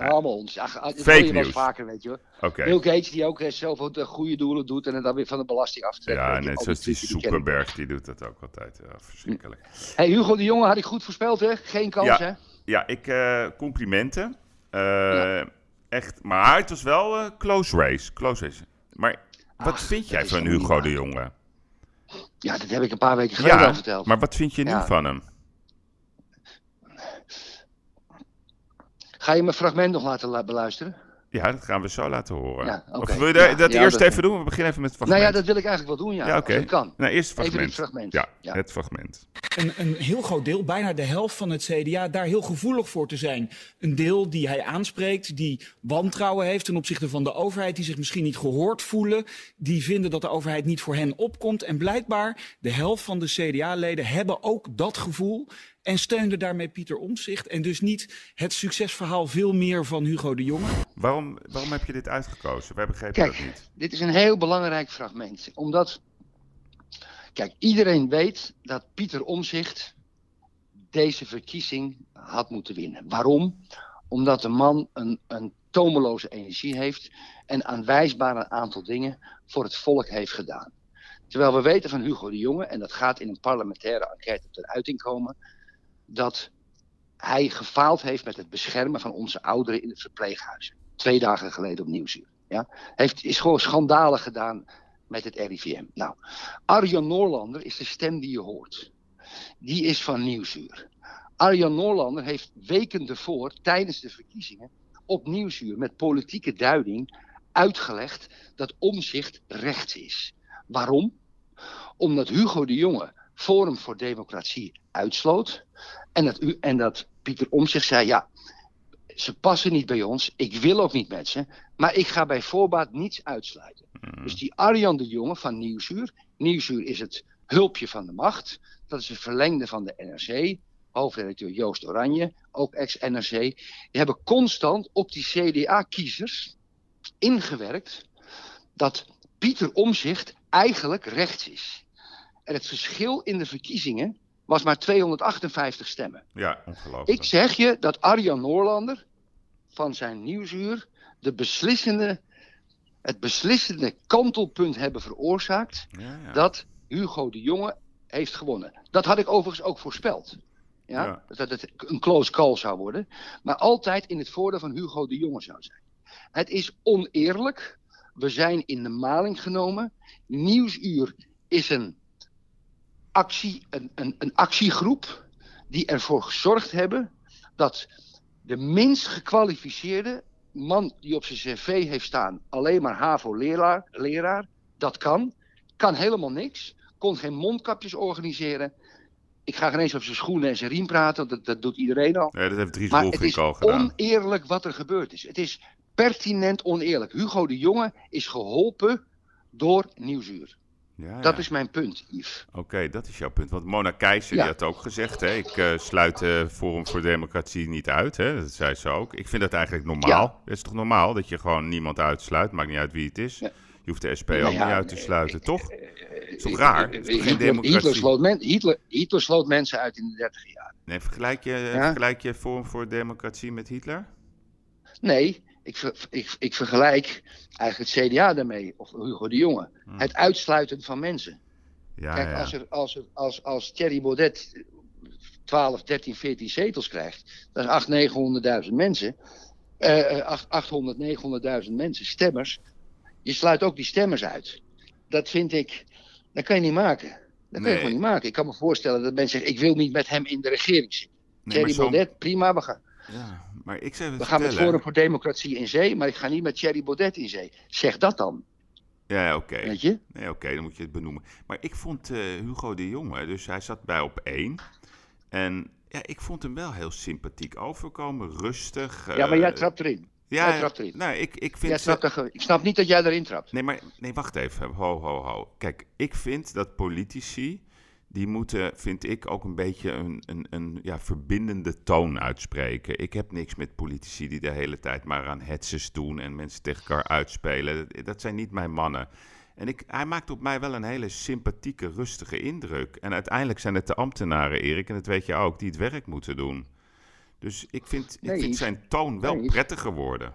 Allemaal ons. Ach, dat Fake hoor je wel eens nieuws. vaker, weet je hoor. Oké. Bill Gates die ook eh, zoveel de goede doelen doet en dan weer van de belasting aftrekt. Ja, net Al zoals die trucken die. Zuckerberg, doet dat ook altijd. Ja, verschrikkelijk. Hey, Hugo de Jonge had ik goed voorspeld, hè? Geen kans, Ja. hè? Ja, ik eh, complimenten. Eh, Echt, maar het was wel eh, close race. Close race. Maar wat vind jij van Hugo de Jonge? Ja, dat heb ik een paar weken geleden al verteld. maar wat vind je nu van hem? Ga je mijn fragment nog laten la- beluisteren? Ja, dat gaan we zo laten horen. Ja, oké. Of wil je dat, Ja, dat ja, eerst dat- even doen? We beginnen even met het Nou fragment. ja, dat wil ik eigenlijk wel doen, ja. Ja, als oké. het kan. Nou, eerst het fragment. fragment. Ja, Ja. het fragment. een, een heel groot deel, bijna de helft van het CDA, daar heel gevoelig voor te zijn. Een deel die hij aanspreekt, die wantrouwen heeft ten opzichte van de overheid, die zich misschien niet gehoord voelen, die vinden dat de overheid niet voor hen opkomt. En blijkbaar, de helft van de CDA-leden hebben ook dat gevoel en steunden daarmee Pieter Omtzigt. En dus niet het succesverhaal veel meer van Hugo de Jonge. Waarom, waarom heb je dit uitgekozen? Wij begrepen dat Kijk, niet. dit is een heel belangrijk fragment. Omdat, kijk, iedereen weet dat Pieter Omzicht deze verkiezing had moeten winnen. Waarom? Omdat de man een, een tomeloze energie heeft en aanwijsbaar een aantal dingen voor het volk heeft gedaan. Terwijl we weten van Hugo de Jonge, en dat gaat in een parlementaire enquête ten uiting komen, dat hij gefaald heeft met het beschermen van onze ouderen in het verpleeghuis. Twee dagen geleden op Nieuwsuur. Ja? Heeft, is gewoon schandalen gedaan met het RIVM. Nou, Arjan Noorlander is de stem die je hoort. Die is van Nieuwsuur. Arjan Noorlander heeft weken ervoor, tijdens de verkiezingen, op Nieuwsuur met politieke duiding uitgelegd dat omzicht rechts is. Waarom? Omdat Hugo de Jonge Forum voor Democratie uitsloot. En dat, u, en dat Pieter Omzicht zei: ja, ze passen niet bij ons. Ik wil ook niet met ze. Maar ik ga bij voorbaat niets uitsluiten. Dus die Arjan de Jonge van Nieuwsuur. Nieuwsuur is het hulpje van de macht. Dat is het verlengde van de NRC. Hoofdredacteur Joost Oranje, ook ex-NRC. Die hebben constant op die CDA-kiezers ingewerkt dat Pieter Omzicht eigenlijk rechts is. En het verschil in de verkiezingen was maar 258 stemmen. Ja, ongelooflijk. Ik zeg je dat Arjan Noorlander van zijn nieuwsuur de beslissende, het beslissende kantelpunt hebben veroorzaakt ja, ja. dat Hugo de Jonge heeft gewonnen. Dat had ik overigens ook voorspeld. Ja? Ja. Dat het een close call zou worden. Maar altijd in het voordeel van Hugo de Jonge zou zijn. Het is oneerlijk. We zijn in de maling genomen. Nieuwsuur is een, actie, een, een, een actiegroep die ervoor gezorgd hebben dat de minst gekwalificeerde man die op zijn cv heeft staan, alleen maar HAVO-leraar, leraar, dat kan. Kan helemaal niks. Kon geen mondkapjes organiseren. Ik ga geen eens op zijn schoenen en zijn riem praten, dat, dat doet iedereen al. Ja, dat heeft Dries Maar het is al gedaan. oneerlijk wat er gebeurd is. Het is pertinent oneerlijk. Hugo de Jonge is geholpen door Nieuwsuur. Ja, Dat ja. is mijn punt, Yves. Oké, dat is jouw punt. Want Mona Keizer Ja. die had ook gezegd, hè, ik eh, sluit eh Forum voor Democratie niet uit. Hè? Dat zei ze ook. Ik vind dat eigenlijk normaal. Het is toch normaal dat je gewoon niemand uitsluit, maakt niet uit wie het is. Je hoeft de SP Nou ook niet uit te sluiten, toch? Het is toch raar? Het is toch geen democratie? Hitler, sloot men- Hitler, Hitler sloot mensen uit in de 30 jaar. Nee, vergelijk je, vergelijk je Forum voor Democratie met Hitler? Nee, ik, ver- ik, ik vergelijk eigenlijk het CDA daarmee, of Hugo de Jonge. Het uitsluiten van mensen. Ja, Kijk, Hmm. Ja. als, er, als, er, als, als Thierry Baudet 12, 13, 14 zetels krijgt, dat is 800, 900.000 mensen. eh, eh, acht- 800, 900.000 mensen, stemmers. Je sluit ook die stemmers uit. Dat vind ik, dat kan je niet maken. Dat kan je gewoon niet maken. Ik kan me voorstellen dat mensen zeggen, ik wil niet met hem in de regering zitten. Nee, Thierry Baudet, prima, we gaan. Ja, Maar ik zou het We gaan met. Forum voor Democratie in zee, maar ik ga niet met Thierry Baudet in zee. Zeg dat dan, Ja, oké. weet je? Nee, oké, dan moet je het benoemen. Maar ik vond eh, Hugo de Jonge, dus hij zat bij op één. En ja, ik vond hem wel heel sympathiek overkomen, rustig. Ja, maar jij eh, trapt erin. Ja, jij trapt erin. Nou, ik, ik Jij vind... er ge- ik snap niet dat jij erin trapt. Nee, maar nee, wacht even. Ho, ho, ho. Kijk, ik vind dat politici, die moeten, vind ik, ook een beetje een, een, een ja, verbindende toon uitspreken. Ik heb niks met politici die de hele tijd maar aan hetsers doen en mensen tegen elkaar uitspelen. Dat, dat zijn niet mijn mannen. En ik, hij maakt op mij wel een hele sympathieke, rustige indruk. En uiteindelijk zijn het de ambtenaren, Erik, en dat weet je ook, die het werk moeten doen. Dus ik vind, ik Nee, vind zijn toon wel Nee, prettiger worden.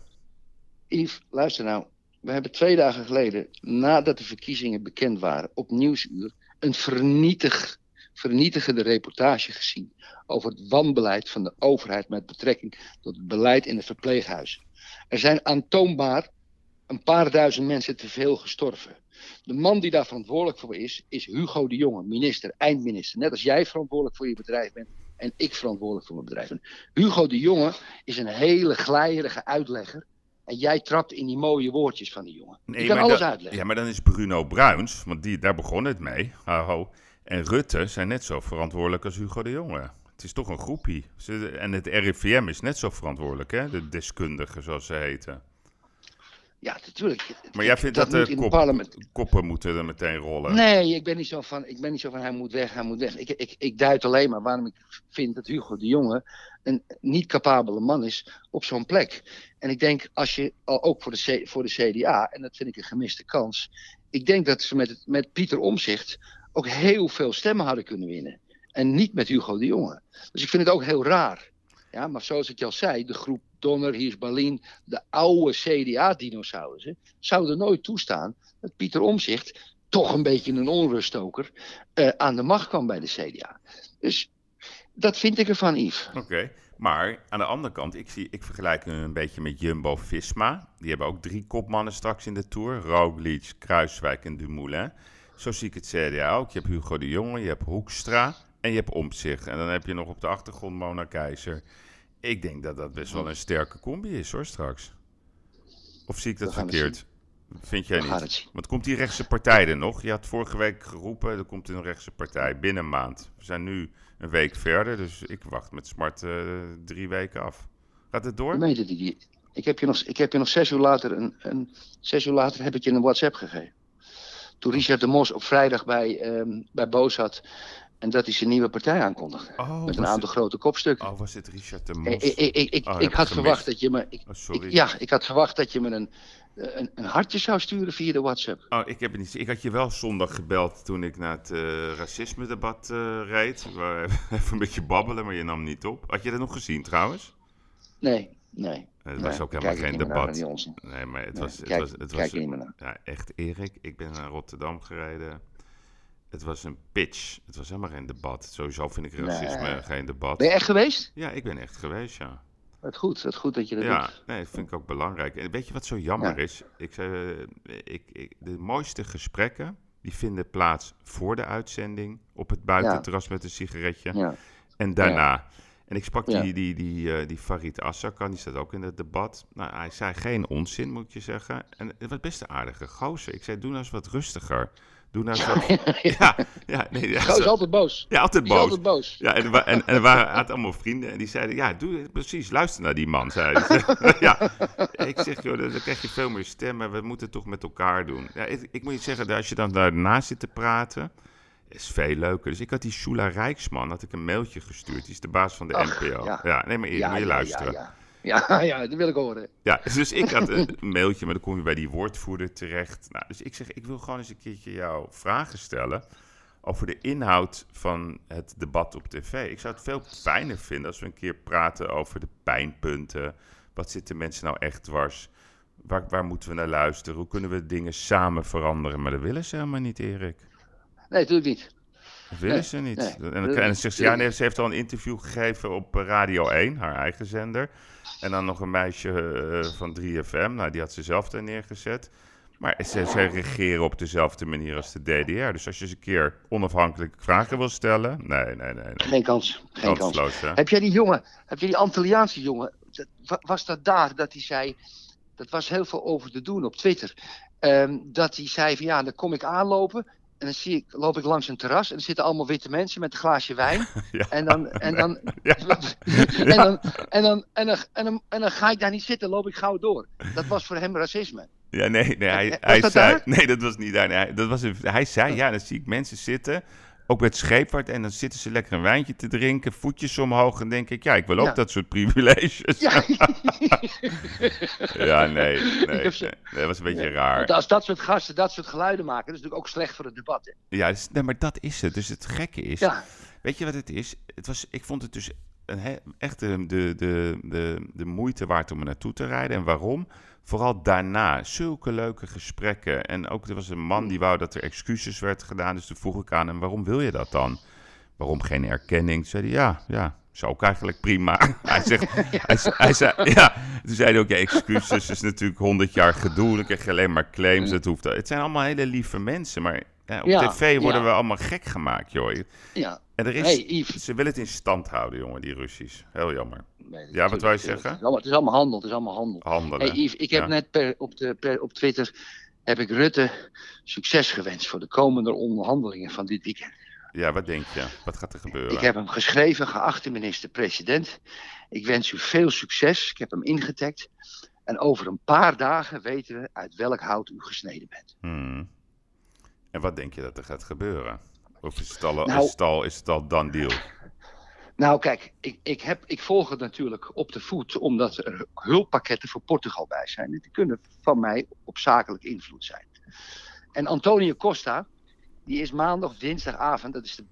Yves, luister nou. We hebben twee dagen geleden, nadat de verkiezingen bekend waren, op Nieuwsuur een vernietig, vernietigende reportage gezien over het wanbeleid van de overheid met betrekking tot het beleid in het verpleeghuis. Er zijn aantoonbaar een paar duizend mensen te veel gestorven. De man die daar verantwoordelijk voor is, is Hugo de Jonge, minister, eindminister. Net als jij verantwoordelijk voor je bedrijf bent en ik verantwoordelijk voor mijn bedrijf ben. Hugo de Jonge is een hele glijerige uitlegger. En jij trapt in die mooie woordjes van die jongen. die kan alles uitleggen. Ja, maar dan is Bruno Bruins, want die, daar begon het mee. Haho. En Rutte zijn net zo verantwoordelijk als Hugo de Jonge. Het is toch een groepie. En het RIVM is net zo verantwoordelijk, hè? De deskundigen, zoals ze heten. Ja, natuurlijk. Maar jij vindt dat, de kop- parlement. koppen moeten er meteen rollen. Nee, ik ben niet zo van, ik ben niet zo van hij moet weg, hij moet weg. Ik, ik, ik duid alleen maar waarom ik vind dat Hugo de Jonge een niet capabele man is op zo'n plek. En ik denk, als je ook voor de, C- voor de CDA, en dat vind ik een gemiste kans. Ik denk dat ze met, het- met Pieter Omzicht ook heel veel stemmen hadden kunnen winnen. En niet met Hugo de Jonge. Dus ik vind het ook heel raar. Ja, maar zoals ik je al zei, de groep Donner, Hiers Berlin, de oude CDA-dinosaurussen, zouden nooit toestaan dat Pieter Omzicht toch een beetje een onruststoker eh, aan de macht kwam bij de CDA. Dus dat vind ik ervan, Yves. Oké, maar aan de andere kant, ik, zie, ik vergelijk hem een beetje met Jumbo-Visma. Die hebben ook drie kopmannen straks in de Tour. Roglic, Kruiswijk en Dumoulin. Zo zie ik het CDA ook. Je hebt Hugo de Jonge, je hebt Hoekstra en je hebt Omtzigt. En dan heb je nog op de achtergrond Mona Keizer. Ik denk dat dat best wel een sterke combi is hoor, straks. Of zie ik dat verkeerd? Vind jij niet? Want komt die rechtse partij er nog? Je had vorige week geroepen, er komt een rechtse partij binnen een maand. We zijn nu een week verder, dus ik wacht met smart eh, drie weken af. Gaat het door? Niet. Ik heb je nog, ik heb je nog zes uur later een, een zes uur later heb ik je een WhatsApp gegeven. Toen Richard de Mos op vrijdag bij, ehm, bij Boos had en dat hij zijn nieuwe partij aankondigde. Oh, met een aantal grote kopstukken. Oh, was het Richard de Mos? ik, ik, ik, Oh, ik had verwacht dat je me. Ik, Oh, sorry. ja, ik had verwacht dat je me een, een, een hartje zou sturen via de WhatsApp. Oh, ik heb het niet. Ik had je wel zondag gebeld toen ik naar het eh, racisme-debat eh, reed. We even een beetje babbelen, maar je nam niet op. Had je dat nog gezien trouwens? Nee, nee. Het nee, was ook helemaal geen naar, debat. Nee, maar het Nee, was... Het kijk- was, het was. Ja, echt Erik. Ik ben naar Rotterdam gereden. Het was een pitch. Het was helemaal geen debat. Sowieso vind ik racisme Nee. geen debat. Ben je echt geweest? Ja, ik ben echt geweest, ja. Het goed, het goed dat je dat Ja, doet. nee, dat vind ik ook belangrijk. En weet je wat zo jammer Ja. is? Ik zei, eh, ik, ik, de mooiste gesprekken, die vinden plaats voor de uitzending, op het buitenterras met een sigaretje. Ja. En daarna. En ik sprak Ja. die, die, die, eh, die Farid Assakan, die staat ook in het debat. Nou, hij zei geen onzin, moet je zeggen. En het was best een aardige gozer. Ik zei, doe nou eens wat rustiger. Doe nou wat... ja, ja, nee, ja, is zo- altijd boos. ja, altijd boos. altijd boos. Ja, en, en, en er waren, had allemaal vrienden en die zeiden, ja, doe precies, luister naar die man, zei ze. ja, ik zeg, joh, dan dan krijg je veel meer stemmen, we moeten het toch met elkaar doen. Ja, ik, ik moet je zeggen, dat als je dan daarna zit te praten, is veel leuker. Dus ik had die Shula Rijksman, had ik een mailtje gestuurd, die is de baas van de Ach, NPO. Ja, ja. nee, maar eerlijk, moet je luisteren. Ja, ja. ja, ja, dat wil ik horen. Ja, dus ik had een mailtje, maar dan kom je bij die woordvoerder terecht. Nou, dus ik zeg, ik wil gewoon eens een keertje jou vragen stellen over de inhoud van het debat op tv. Ik zou het veel fijner vinden als we een keer praten over de pijnpunten. Wat zitten mensen nou echt dwars? Waar, waar moeten we naar luisteren? Hoe kunnen we dingen samen veranderen? Maar dat willen ze helemaal niet, Erik. Nee, natuurlijk niet. Dat willen Nee, ze niet. nee, en, dan, en zegt ze, ja, nee, ze heeft al een interview gegeven op eh, Radio 1, haar eigen zender. En dan nog een meisje eh, van 3FM, nou, die had ze zelf daar neergezet. Maar ze, ze regeren op dezelfde manier als de DDR. Dus als je eens een keer onafhankelijk vragen wil stellen, nee, nee, nee. nee. Geen kans. Geen kans. Hè? Heb jij die jongen, heb jij die Antilliaanse jongen, dat, was dat daar dat hij zei, dat was heel veel over te doen op Twitter, ehm, dat hij zei van ja, dan kom ik aanlopen en dan zie ik, loop ik langs een terras en er zitten allemaal witte mensen met een glaasje wijn. Ja. En dan, en dan, Ja. en dan, en dan, en dan, en dan, en dan ga ik daar niet zitten, loop ik gauw door. Dat was voor hem racisme. Ja, nee, nee hij, Was hij dat zei... daar? Nee, dat was niet daar. Nee, dat was hij zei, ja, dan zie ik mensen zitten, ook met scheepvaart, en dan zitten ze lekker een wijntje te drinken, voetjes omhoog, en denk ik, ja, ik wil ook Ja. dat soort privileges. Ja. Ja, nee, nee, nee, dat was een beetje raar. Want als dat soort gasten dat soort geluiden maken, dat is natuurlijk ook slecht voor het debat. Hè? Ja, dus- nee, maar dat is het. Dus het gekke is, Ja. weet je wat het is? Het was, ik vond het dus een, echt de, de, de, de, de moeite waard om er naartoe te rijden. En waarom? Vooral daarna, zulke leuke gesprekken. En ook, er was een man die wou dat er excuses werd gedaan. Dus toen vroeg ik aan hem, waarom wil je dat dan? Waarom geen erkenning? Toen zei hij, ja, ja, is ook eigenlijk prima. hij zegt, hij, ze- hij zei, ja, toen zei hij ook, ja, excuses is natuurlijk honderd jaar gedoe. Dan krijg je alleen maar claims, dat hoeft. Het zijn allemaal hele lieve mensen, maar ja, op Ja, tv worden ja. we allemaal gek gemaakt, joh. Ja. En er is, Hey, ze willen het in stand houden, jongen, die Russisch. Heel jammer. Nee, Ja, wat natuurlijk, zeggen? Het is allemaal, het is allemaal handel, het is allemaal handel. Hey Yves, ik heb Ja. net per, op, de, per, op Twitter heb ik Rutte succes gewenst voor de komende onderhandelingen van dit weekend. Ja, wat denk je? Wat gaat er gebeuren? Ik heb hem geschreven, geachte minister-president. Ik wens u veel succes. Ik heb hem ingetagd. En over een paar dagen weten we uit welk hout u gesneden bent. Hmm. En wat denk je dat er gaat gebeuren? Of is het al, Nou- is het al, is het al done deal? Nou, kijk, ik, ik, heb, ik volg het natuurlijk op de voet, omdat er hulppakketten voor Portugal bij zijn. En die kunnen van mij op zakelijk invloed zijn. En Antonio Costa, die is maandag dinsdagavond, dat is de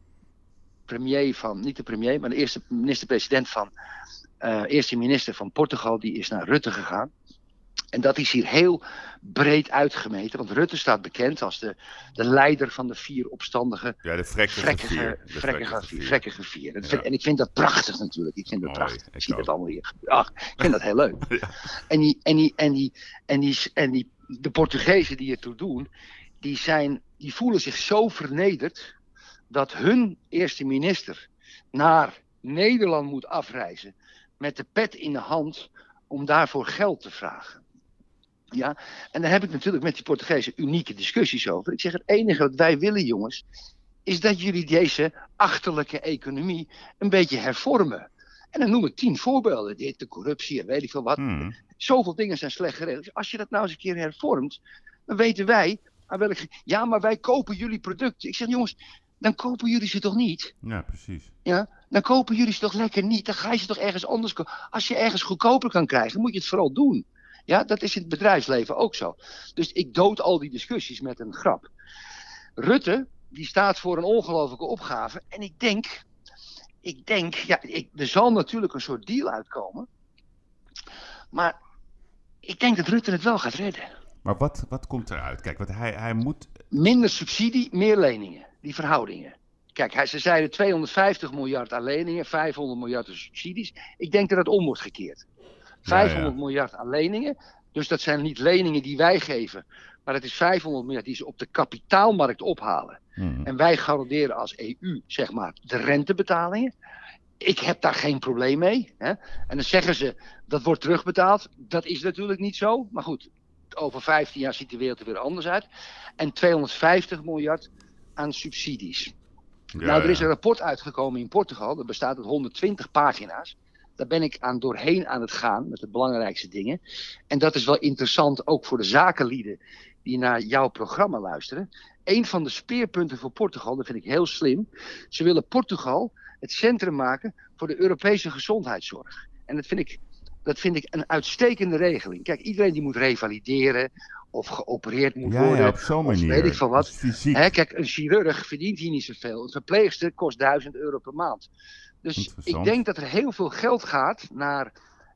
premier van, niet de premier, maar de eerste minister-president van, eh, eerste minister van Portugal, die is naar Rutte gegaan. En dat is hier heel breed uitgemeten, want Rutte staat bekend als de, de leider van de vier opstandige Ja, de vrekkige vrekkige, vier. Ja. En ik vind dat prachtig natuurlijk. Ik vind dat Mooi, prachtig. Ik zie ook. dat allemaal hier. Ach, ik vind dat heel leuk. Ja. En, die, en, die, en, die, en, die, en die, de Portugezen die ertoe doen, die, zijn, die voelen zich zo vernederd dat hun eerste minister naar Nederland moet afreizen met de pet in de hand om daarvoor geld te vragen. Ja, en daar heb ik natuurlijk met die Portugezen unieke discussies over. Ik zeg: het enige wat wij willen, jongens, is dat jullie deze achterlijke economie een beetje hervormen. En dan noem ik tien voorbeelden: dit, de corruptie en weet ik veel wat. Hmm. Zoveel dingen zijn slecht geregeld. Als je dat nou eens een keer hervormt, dan weten wij aan welke. Ja, maar wij kopen jullie producten. Ik zeg: jongens, dan kopen jullie ze toch niet? Ja, precies. Ja, dan kopen jullie ze toch lekker niet. Dan ga je ze toch ergens anders kopen. Als je ergens goedkoper kan krijgen, moet je het vooral doen. Ja, dat is in het bedrijfsleven ook zo. Dus ik dood al die discussies met een grap. Rutte, die staat voor een ongelofelijke opgave. En ik denk, ik denk, ja, ik, er zal natuurlijk een soort deal uitkomen. Maar ik denk dat Rutte het wel gaat redden. Maar wat, wat komt eruit? Kijk, wat hij, hij moet... Minder subsidie, meer leningen. Die verhoudingen. Kijk, hij, ze zeiden 250 miljard aan leningen, 500 miljard aan subsidies. Ik denk dat het om wordt gekeerd. 500 miljard aan leningen. Dus dat zijn niet leningen die wij geven. Maar het is 500 miljard die ze op de kapitaalmarkt ophalen. Hmm. En wij garanderen als EU, zeg maar, de rentebetalingen. Ik heb daar geen probleem mee. Hè? En dan zeggen ze, dat wordt terugbetaald. Dat is natuurlijk niet zo. Maar goed, over 15 jaar ziet de wereld er weer anders uit. En 250 miljard aan subsidies. Ja, nou, er is een rapport uitgekomen in Portugal. Dat bestaat uit 120 pagina's. Daar ben ik aan doorheen aan het gaan met de belangrijkste dingen. En dat is wel interessant ook voor de zakenlieden die naar jouw programma luisteren. Een van de speerpunten voor Portugal, dat vind ik heel slim. Ze willen Portugal het centrum maken voor de Europese gezondheidszorg. En dat vind ik, dat vind ik een uitstekende regeling. Kijk, iedereen die moet revalideren of geopereerd moet Ja, worden. ja, op zo'n manier. weet ik veel wat. Hè, kijk, een chirurg verdient hier niet zoveel. Een verpleegster kost 1000 euro per maand. Dus ik denk dat er heel veel geld gaat naar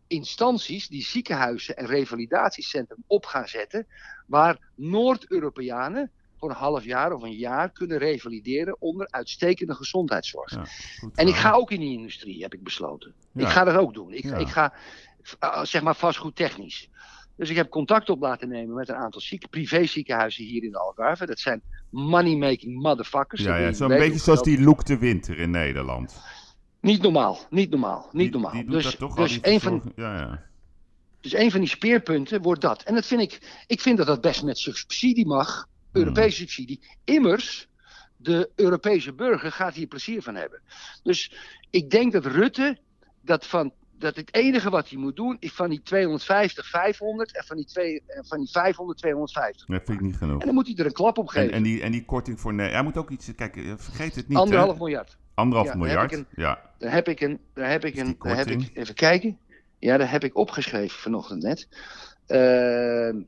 instanties die ziekenhuizen en revalidatiecentrum op gaan zetten. Waar Noord-Europeanen voor een half jaar of een jaar kunnen revalideren onder uitstekende gezondheidszorg. Ja, goed En ik ga ook in die industrie, heb ik besloten. Ja. Ik ga dat ook doen. Ik, Ja. ik ga, uh, zeg maar, vastgoed technisch. Dus ik heb contact op laten nemen met een aantal zieke, privéziekenhuizen hier in de Algarve. Dat zijn money-making motherfuckers. Ja, ja, weet beetje zoals die Loek de Winter in Nederland. Niet normaal, niet normaal, niet normaal. Die dus dat toch al, dus een, van, Ja, ja. dus een van die speerpunten wordt dat. En dat vind ik, ik vind dat dat best met subsidie mag, Hmm. Europese subsidie. Immers, de Europese burger gaat hier plezier van hebben. Dus ik denk dat Rutte, dat, van, dat het enige wat hij moet doen, is van die 250, 500 en van die, twee, en van die 500, 250. Dat vind ik niet genoeg. En dan moet hij er een klap op En, geven. en, die, en die korting voor... Nee, hij moet ook iets... Kijk, eh, vergeet het niet, Anderhalf hè? miljard. Anderhalf Ja, miljard. Ja, Daar heb ik een, daar heb ik een, daar heb ik, even kijken. Ja, daar heb ik opgeschreven vanochtend net. Ehm,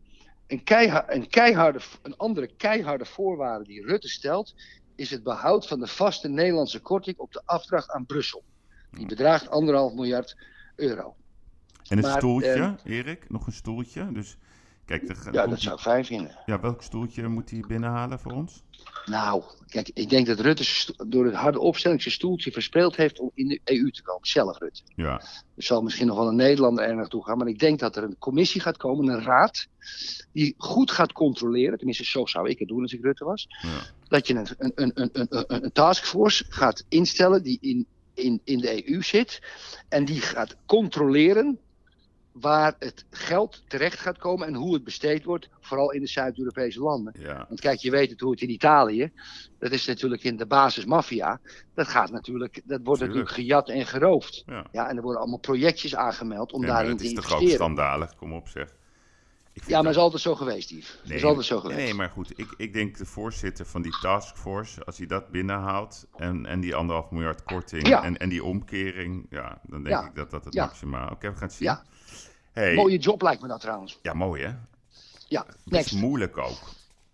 een, keihard, een, keiharde, een andere keiharde voorwaarde die Rutte stelt, is het behoud van de vaste Nederlandse korting op de afdracht aan Brussel. Die bedraagt anderhalf miljard euro. en Maar, stoeltje, ehm, Erik? Nog een stoeltje? Dus kijk, Ja, dat zou ik fijn vinden. ja, welk stoeltje moet hij binnenhalen voor ons? Nou, kijk, ik denk dat Rutte door het harde opstelling zijn stoeltje verspeeld heeft om in de EU te komen. Zelf Rutte. Ja, Er zal misschien nog wel een Nederlander er naartoe gaan. Maar ik denk dat er een commissie gaat komen, een raad. Die goed gaat controleren. Tenminste, zo zou ik het doen als ik Rutte was. ja. Dat je een, een, een, een- een taskforce gaat instellen die in, in, in de EU zit. En die gaat controleren waar het geld terecht gaat komen en hoe het besteed wordt. Vooral in de Zuid-Europese landen. ja. Want kijk, je weet het hoe het in Italië. Dat is natuurlijk in de basis maffia. Dat gaat natuurlijk, dat wordt Tuurlijk. natuurlijk gejat en geroofd. ja. Ja, en er worden allemaal projectjes aangemeld om Nee, daarin dat te is toch ook investeren. schandalig? Kom op, zeg. Ik Ja, maar dat is altijd zo geweest, Yves. Dat is altijd zo geweest. Nee, maar goed. Ik, ik denk de voorzitter van die taskforce, als hij dat binnenhaalt en, en die anderhalf miljard korting Ja. en, en die omkering, ja, dan denk Ja. ik dat dat het maximaal... Oké, we gaan het zien. Ja. Hey. Mooie job lijkt me dat trouwens. Ja, mooi hè? Ja, Het next. is moeilijk ook.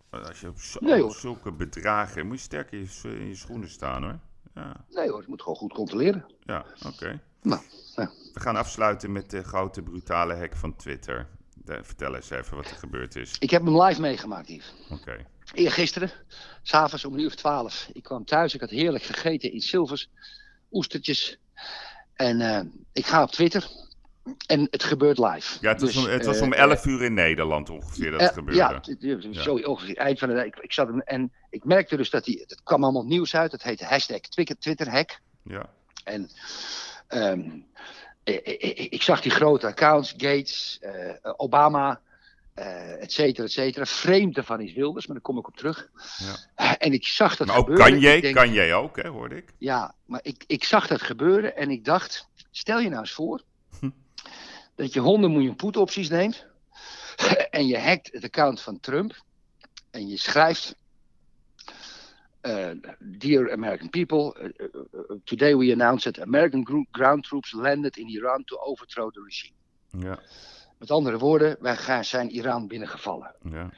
Als je op zo- Nee, zulke bedragen... Moet je sterk in je, in je schoenen staan hoor. Ja, Nee hoor, het moet gewoon goed controleren. ja oké. Nou, ja. We gaan afsluiten met de grote brutale hack van Twitter. De- vertel eens even wat er gebeurd is. Ik heb hem live meegemaakt, Yves. Oké. Eergisteren, s'avonds om een uur of twaalf. Ik kwam thuis, ik had heerlijk gegeten in Silvers. Oestertjes. En eh, ik ga op Twitter. En het gebeurt live. Ja, het was, Dus, om, het was eh, om 11 uur in Nederland ongeveer dat Eh, gebeurde. Ja, t- zo ongeveer eind van de dag. Ik, ik zat en ik merkte dus dat die, het kwam allemaal nieuws uit. Het heet hashtag Twitter, Twitter hack. ja. En ehm, ik, zag die grote accounts, Gates, eh, Obama, eh et cetera, et cetera. Vreemd ervan is Wilders, maar daar kom ik op terug. Ja. En ik zag dat Maar ook gebeuren. kan jij, denk, kan jij ook, hè, hoorde ik. Ja, maar ik, ik zag dat gebeuren en ik dacht, stel je nou eens voor. Dat je 100 miljoen put-opties neemt en je hackt het account van Trump en je schrijft eh, Dear American people, eh, eh, today we announce that American gro- ground troops landed in Iran to overthrow the regime. Ja, Met andere woorden, wij gaan, zijn Iran binnengevallen. ja.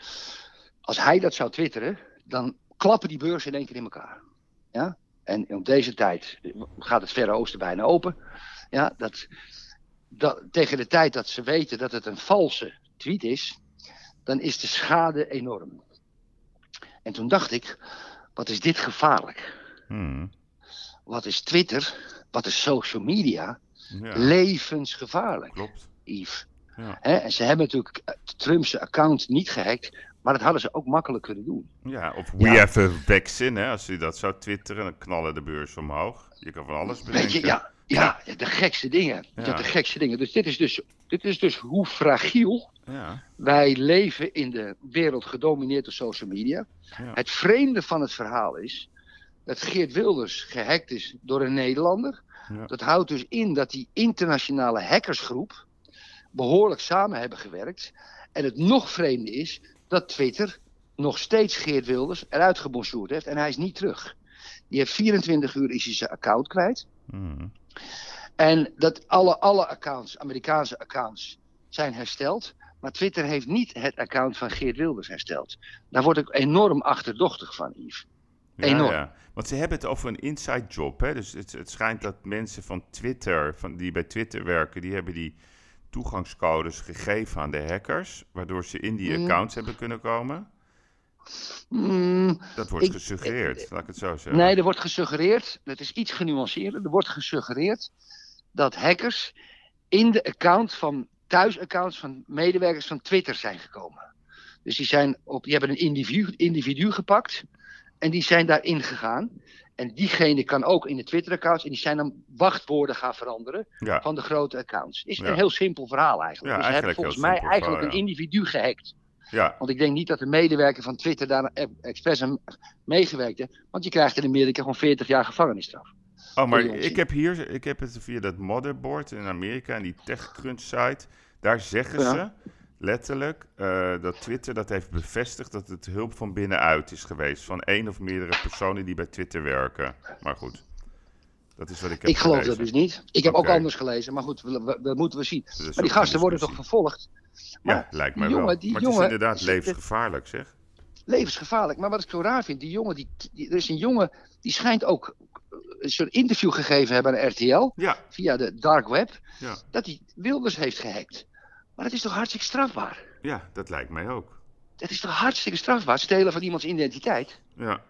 Als hij dat zou twitteren, dan klappen die beurzen in één keer in elkaar. Ja? En op deze tijd gaat het Verre Oosten bijna open. Ja, dat, dat, tegen de tijd dat ze weten dat het een valse tweet is, dan is de schade enorm. En toen dacht ik, wat is dit gevaarlijk? Hmm. Wat is Twitter? Wat is social media? ja. Levensgevaarlijk, Klopt. Yves. Ja. En ze hebben natuurlijk eh, Trump's account niet gehackt, maar dat hadden ze ook makkelijk kunnen doen. Ja, of we Ja. have a vaccine, hè. Als je dat zou twitteren, dan knallen de beurs omhoog. Je kan van alles bedenken. Weet je, ja, ja, de gekste dingen. Ja. Ja. De gekste dingen. Dus dit is dus, dit is dus hoe fragiel Ja, wij leven in de wereld gedomineerd door social media. Ja. Het vreemde van het verhaal is dat Geert Wilders gehackt is door een Nederlander. Dat houdt dus in dat die internationale hackersgroep behoorlijk samen hebben gewerkt. En het nog vreemde is dat Twitter nog steeds Geert Wilders eruit gebonjourd heeft en hij is niet terug. Die heeft 24 uur is hij zijn account kwijt. Hmm. En dat alle, alle accounts, Amerikaanse accounts, zijn hersteld. Maar Twitter heeft niet het account van Geert Wilders hersteld. Daar word ik enorm achterdochtig van, Yves. Ja, Enorm. ja. Want ze hebben het over een inside job. Hè? Dus het, het schijnt dat mensen van Twitter, van, die bij Twitter werken, die hebben die toegangscodes gegeven aan de hackers, waardoor ze in die Mm. accounts hebben kunnen komen. Mm, Dat wordt Ik- gesuggereerd, laat ik het zo zeggen. nee, er wordt gesuggereerd, dat is iets genuanceerder, er wordt gesuggereerd dat hackers in de account van thuisaccounts van medewerkers van Twitter zijn gekomen. Dus die, zijn op, die hebben een individu, individu gepakt en die zijn daarin gegaan. En diegene kan ook in de Twitter-accounts, en die zijn dan wachtwoorden gaan veranderen Ja, van de grote accounts. Is Ja. een heel simpel verhaal eigenlijk. Ja, dus ze hebben eigenlijk volgens mij simpel eigenlijk een individu gehackt. Ja. Want ik denk niet dat de medewerker van Twitter daar e- expres aan meegewerkt heeft. Want je krijgt in Amerika gewoon 40 jaar gevangenisstraf. Oh, maar ik heb hier, ik heb het via dat motherboard in Amerika en die TechCrunch site. Daar zeggen Ja. ze letterlijk eh, dat Twitter dat heeft bevestigd dat het hulp van binnenuit is geweest. Van één of meerdere personen die bij Twitter werken. Maar goed, dat is wat ik heb Ik geloof gelezen. dat dus niet. Ik heb ook anders gelezen, maar goed, we- dat moeten we zien. Maar die gasten een worden toch vervolgd? Maar Ja, lijkt mij jongen, wel. die maar het is jongen inderdaad levensgevaarlijk, zeg. levensgevaarlijk. Maar wat ik zo raar vind, die jongen, die, die- er is een jongen, die schijnt ook een soort interview gegeven hebben aan RTL, Ja, via de dark web, ja, dat hij Wilders heeft gehackt. Maar dat is toch hartstikke strafbaar? ja, dat lijkt mij ook. Dat is toch hartstikke strafbaar, stelen van iemands identiteit? Ja,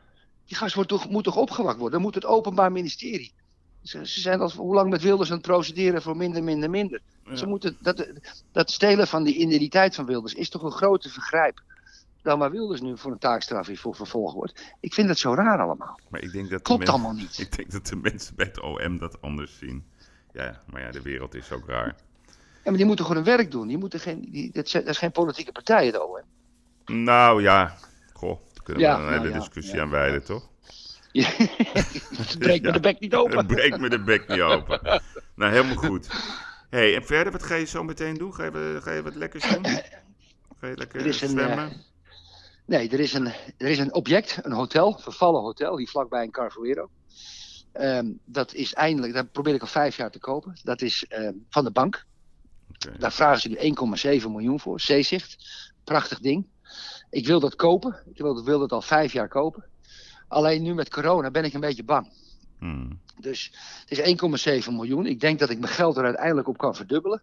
Die gast wordt toch, moet toch opgewakt worden? Dan moet het Openbaar Ministerie. Ze, ze zijn al hoe lang met Wilders aan het procederen voor minder, minder, minder. Ja. Ze moeten, dat, dat stelen van die identiteit van Wilders is toch een groter vergrijp dan waar Wilders nu voor een taakstraf voor vervolgd wordt. Ik vind dat zo raar allemaal. maar ik denk dat Klopt allemaal niet. Ik denk dat de mensen bij het OM dat anders zien. Ja, maar ja, de wereld is ook raar. Ja, maar die moeten gewoon hun werk doen. Die moeten geen, die, dat, zijn, dat is geen politieke partij, het OM. Nou ja, goh, daar kunnen we een nou hele ja, discussie ja, aan wijden, toch? Ja. Het breekt me de bek niet open. Breek me de bek niet open. Nou, helemaal goed. hey, en verder, wat ga je zo meteen doen? Ga je, ga je wat lekkers doen? Ga je lekker Er is een, zwemmen? eh, Nee, er is, een, er is een object, een hotel, vervallen hotel, hier vlakbij in Carfuero. Ehm, dat is eindelijk, dat probeer ik al vijf jaar te kopen. Dat is ehm, van de bank. Daar vragen ze nu 1,7 miljoen voor. Zeezicht. Prachtig ding. Ik wil dat kopen. Ik wil, wil dat al vijf jaar kopen. Alleen nu met corona ben ik een beetje bang. Hmm. Dus het is 1,7 miljoen. Ik denk dat ik mijn geld er uiteindelijk op kan verdubbelen.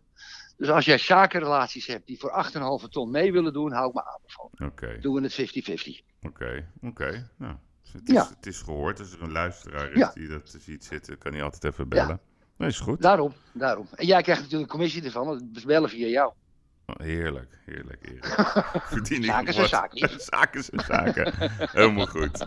Dus als jij zakenrelaties hebt die voor 8,5 ton mee willen doen, hou ik me aanbevolen. Oké, Doen we het 50-50. oké, oké. Nou, dus het, is, Ja. het is gehoord. Als er een luisteraar is Ja. die dat ziet zitten, kan hij altijd even bellen. Dat is goed. Daarom, daarom. En jij krijgt natuurlijk een commissie ervan, want het bellen via jou. Oh, heerlijk, heerlijk, heerlijk. Verdien ik Zaken zijn zaken. zaken zijn zaken. Helemaal goed.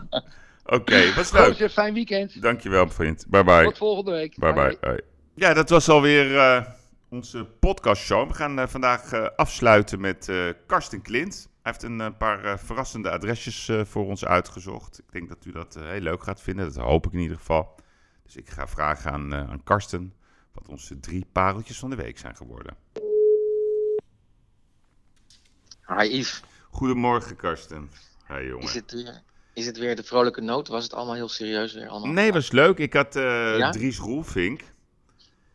Oké, was leuk. Gozer, fijn weekend. Dankjewel, vriend. Bye bye. Tot volgende week. Bye bye. Ja, dat was alweer eh onze podcastshow. We gaan eh, vandaag eh, afsluiten met eh, Karsten Klint. Hij heeft een paar eh, verrassende adresjes eh, voor ons uitgezocht. Ik denk dat u dat eh, heel leuk gaat vinden. Dat hoop ik in ieder geval. Dus ik ga vragen aan, eh, aan Karsten wat onze drie pareltjes van de week zijn geworden. Hi Yves, Goedemorgen, Karsten. Hi, jongen. is het, weer, is het weer de vrolijke noot? Was het allemaal heel serieus weer? Allemaal? Nee, was leuk. Ik had Ja? Dries Roelvink.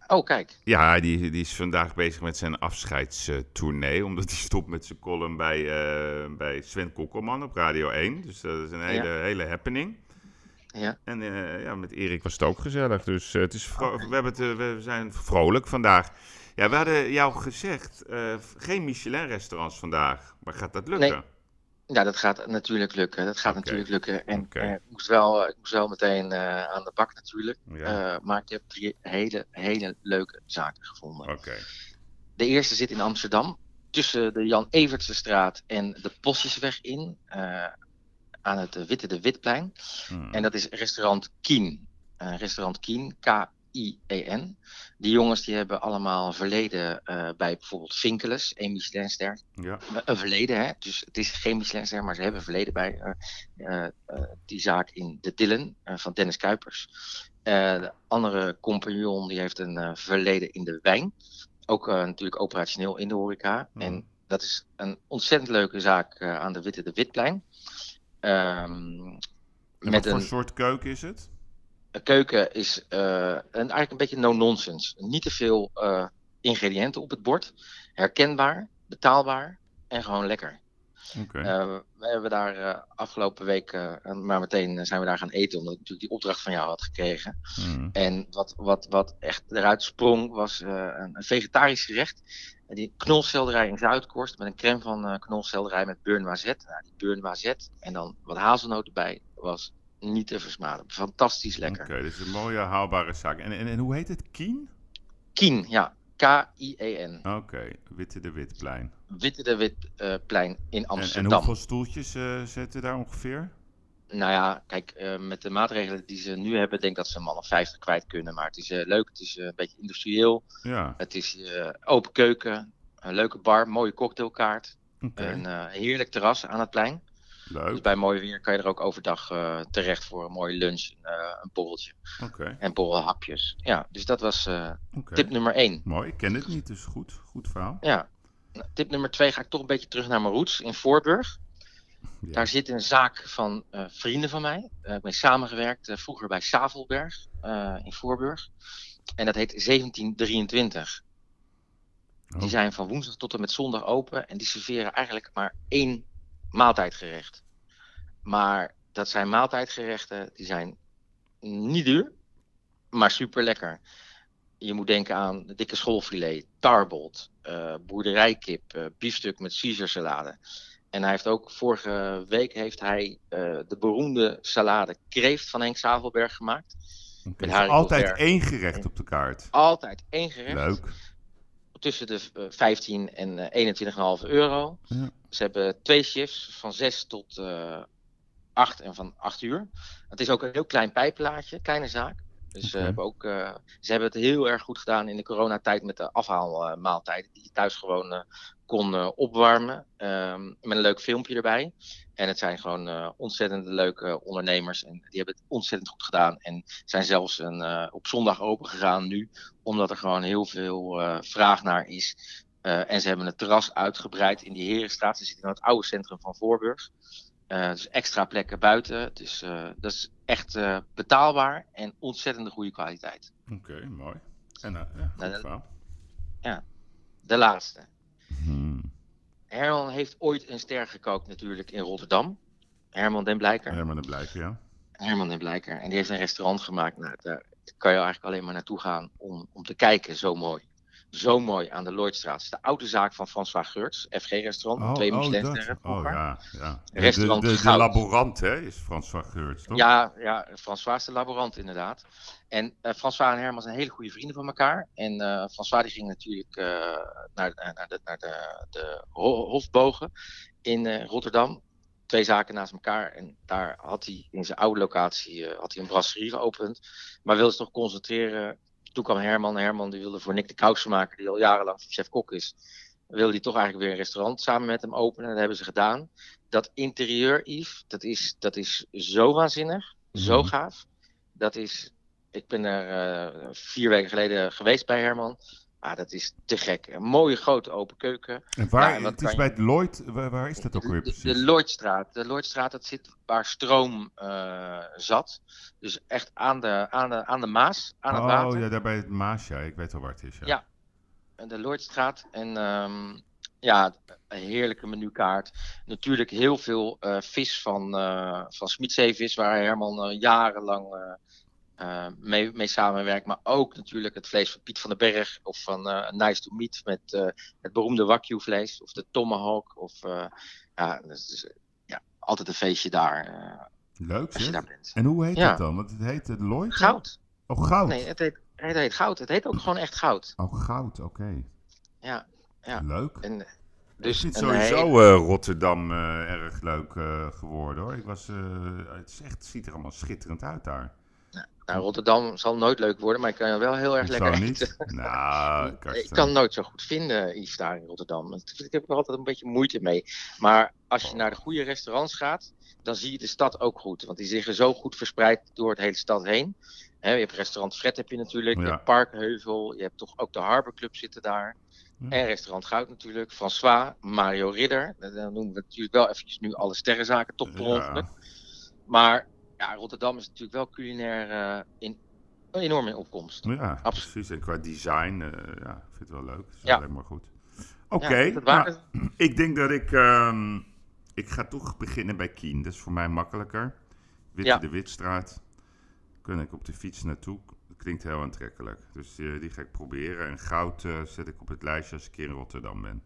Oh, kijk. Ja, die, die is vandaag bezig met zijn afscheidstournee. Omdat hij stopt met zijn column bij, eh, bij Sven Kokkelman op Radio 1. Dus dat is een hele, hele happening. Ja. En eh, ja, met Erik was het ook gezellig. Dus het is we, hebben het, we zijn vrolijk vandaag. Ja, we hadden jou gezegd, geen Michelin-restaurants vandaag. Maar gaat dat lukken? Nee. Ja, dat gaat natuurlijk lukken. Dat gaat natuurlijk lukken. En eh, ik, moest wel, eh, ik moest wel meteen eh, aan de bak natuurlijk. Ja. Maar ik heb drie hele, hele leuke zaken gevonden. De eerste zit in Amsterdam. Tussen de Jan Evertsestraat en de Postjesweg in. aan het Witte de Witplein. Hmm. En dat is restaurant Kien. Restaurant Kien, K-I-E-N. Die jongens die hebben allemaal verleden eh, bij bijvoorbeeld Vinkeles, een Michelinster. Ja. Een verleden, hè? dus het is geen Michelinster, maar ze hebben verleden bij eh, eh, eh, die zaak in De Dillen eh, van Dennis Kuipers. Eh, de andere compagnon die heeft een eh, verleden in de wijn. Ook eh, natuurlijk operationeel in de horeca. Mhm. En dat is een ontzettend leuke zaak eh, aan de Witte de Witplein. Ehm, En met wat voor een, soort keuken is het? Een keuken is eh, een, eigenlijk een beetje no-nonsense. Niet te veel eh, ingrediënten op het bord. Herkenbaar, betaalbaar en gewoon lekker. Eh, we hebben daar eh, afgelopen week, eh, maar meteen zijn we daar gaan eten, omdat ik natuurlijk die opdracht van jou had gekregen. Hmm. En wat, wat, wat echt eruit sprong, was eh, een, een vegetarisch gerecht. En die knolselderij in Zuidkorst met een crème van eh knolselderij met noisette. Nou, die noisette en dan wat hazelnoot erbij was niet te versmaden. Fantastisch lekker. Oké, dus een mooie haalbare zaak. En, en, en hoe heet het? Kien? Kien, ja. K-I-E-N. Oké, Witte de Witplein. Witte de Witplein in Amsterdam. en hoeveel stoeltjes eh, zitten daar ongeveer? Nou ja, kijk, eh, met de maatregelen die ze nu hebben, denk ik dat ze een man of 50 kwijt kunnen. Maar het is eh, leuk, het is een beetje industrieel. Ja, Het is open keuken, een leuke bar, mooie cocktailkaart. Een heerlijk terras aan het plein. Dus bij mooi weer kan je er ook overdag eh, terecht voor een mooie lunch, eh, een borreltje Oké, en borrelhapjes. Ja, dus dat was eh, tip nummer 1. Mooi, ik ken het niet, dus goed. Goed verhaal. Ja. Nou, Tip nummer 2 ga ik toch een beetje terug naar mijn roots in Voorburg. Ja. Daar zit een zaak van eh, vrienden van mij. Ik mee samengewerkt eh, vroeger bij Savelberg eh, in Voorburg. En dat heet 1723. Oh. Die zijn van woensdag tot en met zondag open. En die serveren eigenlijk maar één maaltijdgerecht. Maar dat zijn maaltijdgerechten, die zijn niet duur, maar super lekker. Je moet denken aan de dikke schoolfilet, tarbot, eh, boerderijkip, eh, biefstuk met Caesar En hij heeft ook vorige week heeft hij eh, de beroemde salade kreeft van Henk Zavelberg gemaakt. Oké, met dus altijd één gerecht op de kaart. Altijd één gerecht. Leuk. Tussen de eh, 15 en eh, 21,5 euro. Ja. Ze hebben twee shifts van 6 tot eh 8 en van 8 uur. Het is ook een heel klein pijplaatje, kleine zaak. Dus ze, Oké. hebben ook, eh, ze hebben het heel erg goed gedaan in de coronatijd met de afhaalmaaltijden. Die je thuis gewoon eh, kon eh, opwarmen. ehm, met een leuk filmpje erbij. En het zijn gewoon eh, ontzettend leuke ondernemers. En die hebben het ontzettend goed gedaan. En zijn zelfs een, eh, op zondag open gegaan nu. Omdat er gewoon heel veel vraag naar is. En ze hebben het terras uitgebreid in die Herenstraat. Ze zitten in het oude centrum van Voorburg. Dus extra plekken buiten. Dus dat is echt betaalbaar en ontzettend goede kwaliteit. Oké, mooi. En, ja, goed Nou, verhaal. De laatste. Hmm. Herman heeft ooit een ster gekookt natuurlijk in Rotterdam. Herman den Blijker. Herman de Blijker, ja. Herman den Blijker. En die heeft een restaurant gemaakt. Nou, daar kan je eigenlijk alleen maar naartoe gaan om, om te kijken. Zo mooi. Zo mooi aan de Lloydstraat. Het is de oude zaak van François Geurts. FG-restaurant. Oh, twee oh, Oh, ja, ja. De, Restaurant de, de, laborant, hè, is François Geurts, toch? Ja, ja, François is de laborant inderdaad. En eh, François en Herman zijn hele goede vrienden van elkaar. En eh, François die ging natuurlijk eh, naar, naar, de, naar de, de Ho- Hofbogen in Rotterdam. Twee zaken naast elkaar. En daar had hij in zijn oude locatie had hij een brasserie geopend. Maar wilde zich toch concentreren. Toen kwam Herman. Herman die wilde voor Nick de Kousenmaker, die al jarenlang chef-kok is. Wilde hij toch eigenlijk weer een restaurant samen met hem openen. Dat hebben ze gedaan. Dat interieur, Yves, dat is, dat is zo waanzinnig. Zo Mhm. gaaf. Dat is. Ik ben er eh, vier weken geleden geweest bij Herman. Ah, dat is te gek. Een mooie grote open keuken. En waar, Ja, en wat het is bij het Lloyd, waar, waar is dat ook weer De, precies? de Lloydstraat. De Lloydstraat, dat zit waar stroom eh, zat. Dus echt aan de, aan de, aan de Maas, aan het oh, water. ja, daar bij het Maas, ja. Ik weet wel waar het is, ja. Ja. De Lloydstraat. En ehm, ja, een heerlijke menukaart. Natuurlijk heel veel eh, vis van, eh van Smitzeevis, waar Herman jarenlang eh, mee, mee samenwerkt. Maar ook natuurlijk het vlees van Piet van den Berg of van eh, Nice to Meat met eh, het beroemde Wagyu vlees of de Tomahawk. Of, ja, dus, ja, altijd een feestje daar Leuk, als je daar bent. En hoe heet Ja. het dan? Want het heet het Lloyd? Goud. Oh, goud. Nee, het heet, het heet goud. Het heet ook gewoon echt goud. Oh, goud, oké. Ja, ja. Leuk. En, ik dus vind sowieso Rotterdam erg leuk geworden, hoor. Ik was, het, is echt, het ziet er allemaal schitterend uit daar. Nou, Rotterdam zal nooit leuk worden, maar ik kan wel heel erg lekker eten. Nou, ik kan nooit zo goed vinden, iets daar in Rotterdam. Ik heb er altijd een beetje moeite mee. Maar als je naar de goede restaurants gaat, dan zie je de stad ook goed. Want die liggen zo goed verspreid door het hele stad heen. Je hebt restaurant Fred heb je natuurlijk, je hebt Parkheuvel, je hebt toch ook de Harbor Club zitten daar. Ja. En restaurant Goud natuurlijk, François, Mario Ridder. Dan noemen we natuurlijk wel eventjes nu alle sterrenzaken, toch per Ja. ongeluk. Maar ja, Rotterdam is natuurlijk wel culinair eh, in, enorm in opkomst. Ja, Absoluut. precies. En qua design, eh, ja, ik vind het wel leuk. Het is Ja. alleen maar goed. Oké, Ja, dat nou, ik denk dat ik... ehm, ik ga toch beginnen bij Kien. Dat is voor mij makkelijker. Witte Ja. de Witstraat. Kun ik op de fiets naartoe. Dat klinkt heel aantrekkelijk. Dus eh, die ga ik proberen. En goud zet ik op het lijstje als ik in Rotterdam ben.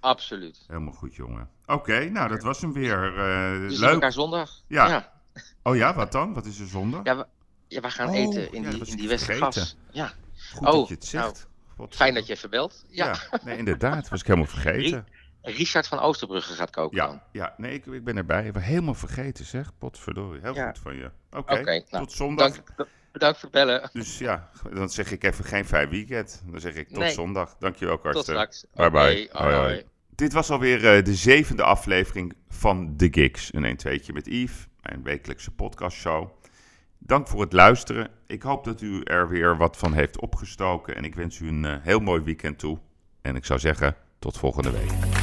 Absoluut. Helemaal goed, jongen. Oké, nou, dat was hem weer. We leuk. elkaar zondag. Ja. ja. Oh ja, wat dan? Wat is er zondag? Ja, we, ja, we gaan Oh, eten in ja, die, in die Westergas. Ja, Goed oh, dat je het zegt. Wat- fijn dat je even belt. Ja, Ja, nee, inderdaad. Was ik helemaal vergeten. Richard van Oosterbrugge gaat koken Ja, dan. ja nee, ik, ik ben erbij. Ik heb helemaal vergeten, zeg. Potverdorie. Heel Ja. goed van je. Oké, nou, tot zondag. Dank, bedankt voor het bellen. Dus ja, dan zeg ik even geen fijn weekend. Dan zeg ik tot Nee. zondag. Dankjewel, Karsten. Tot straks. Bye bye. Hoi, hoi. Dit was alweer eh, de zevende aflevering van The Gigs. Een 1-2'tje met Yves, mijn wekelijkse podcastshow. Dank voor het luisteren. Ik hoop dat u er weer wat van heeft opgestoken. En ik wens u een eh, heel mooi weekend toe. En ik zou zeggen, tot volgende week.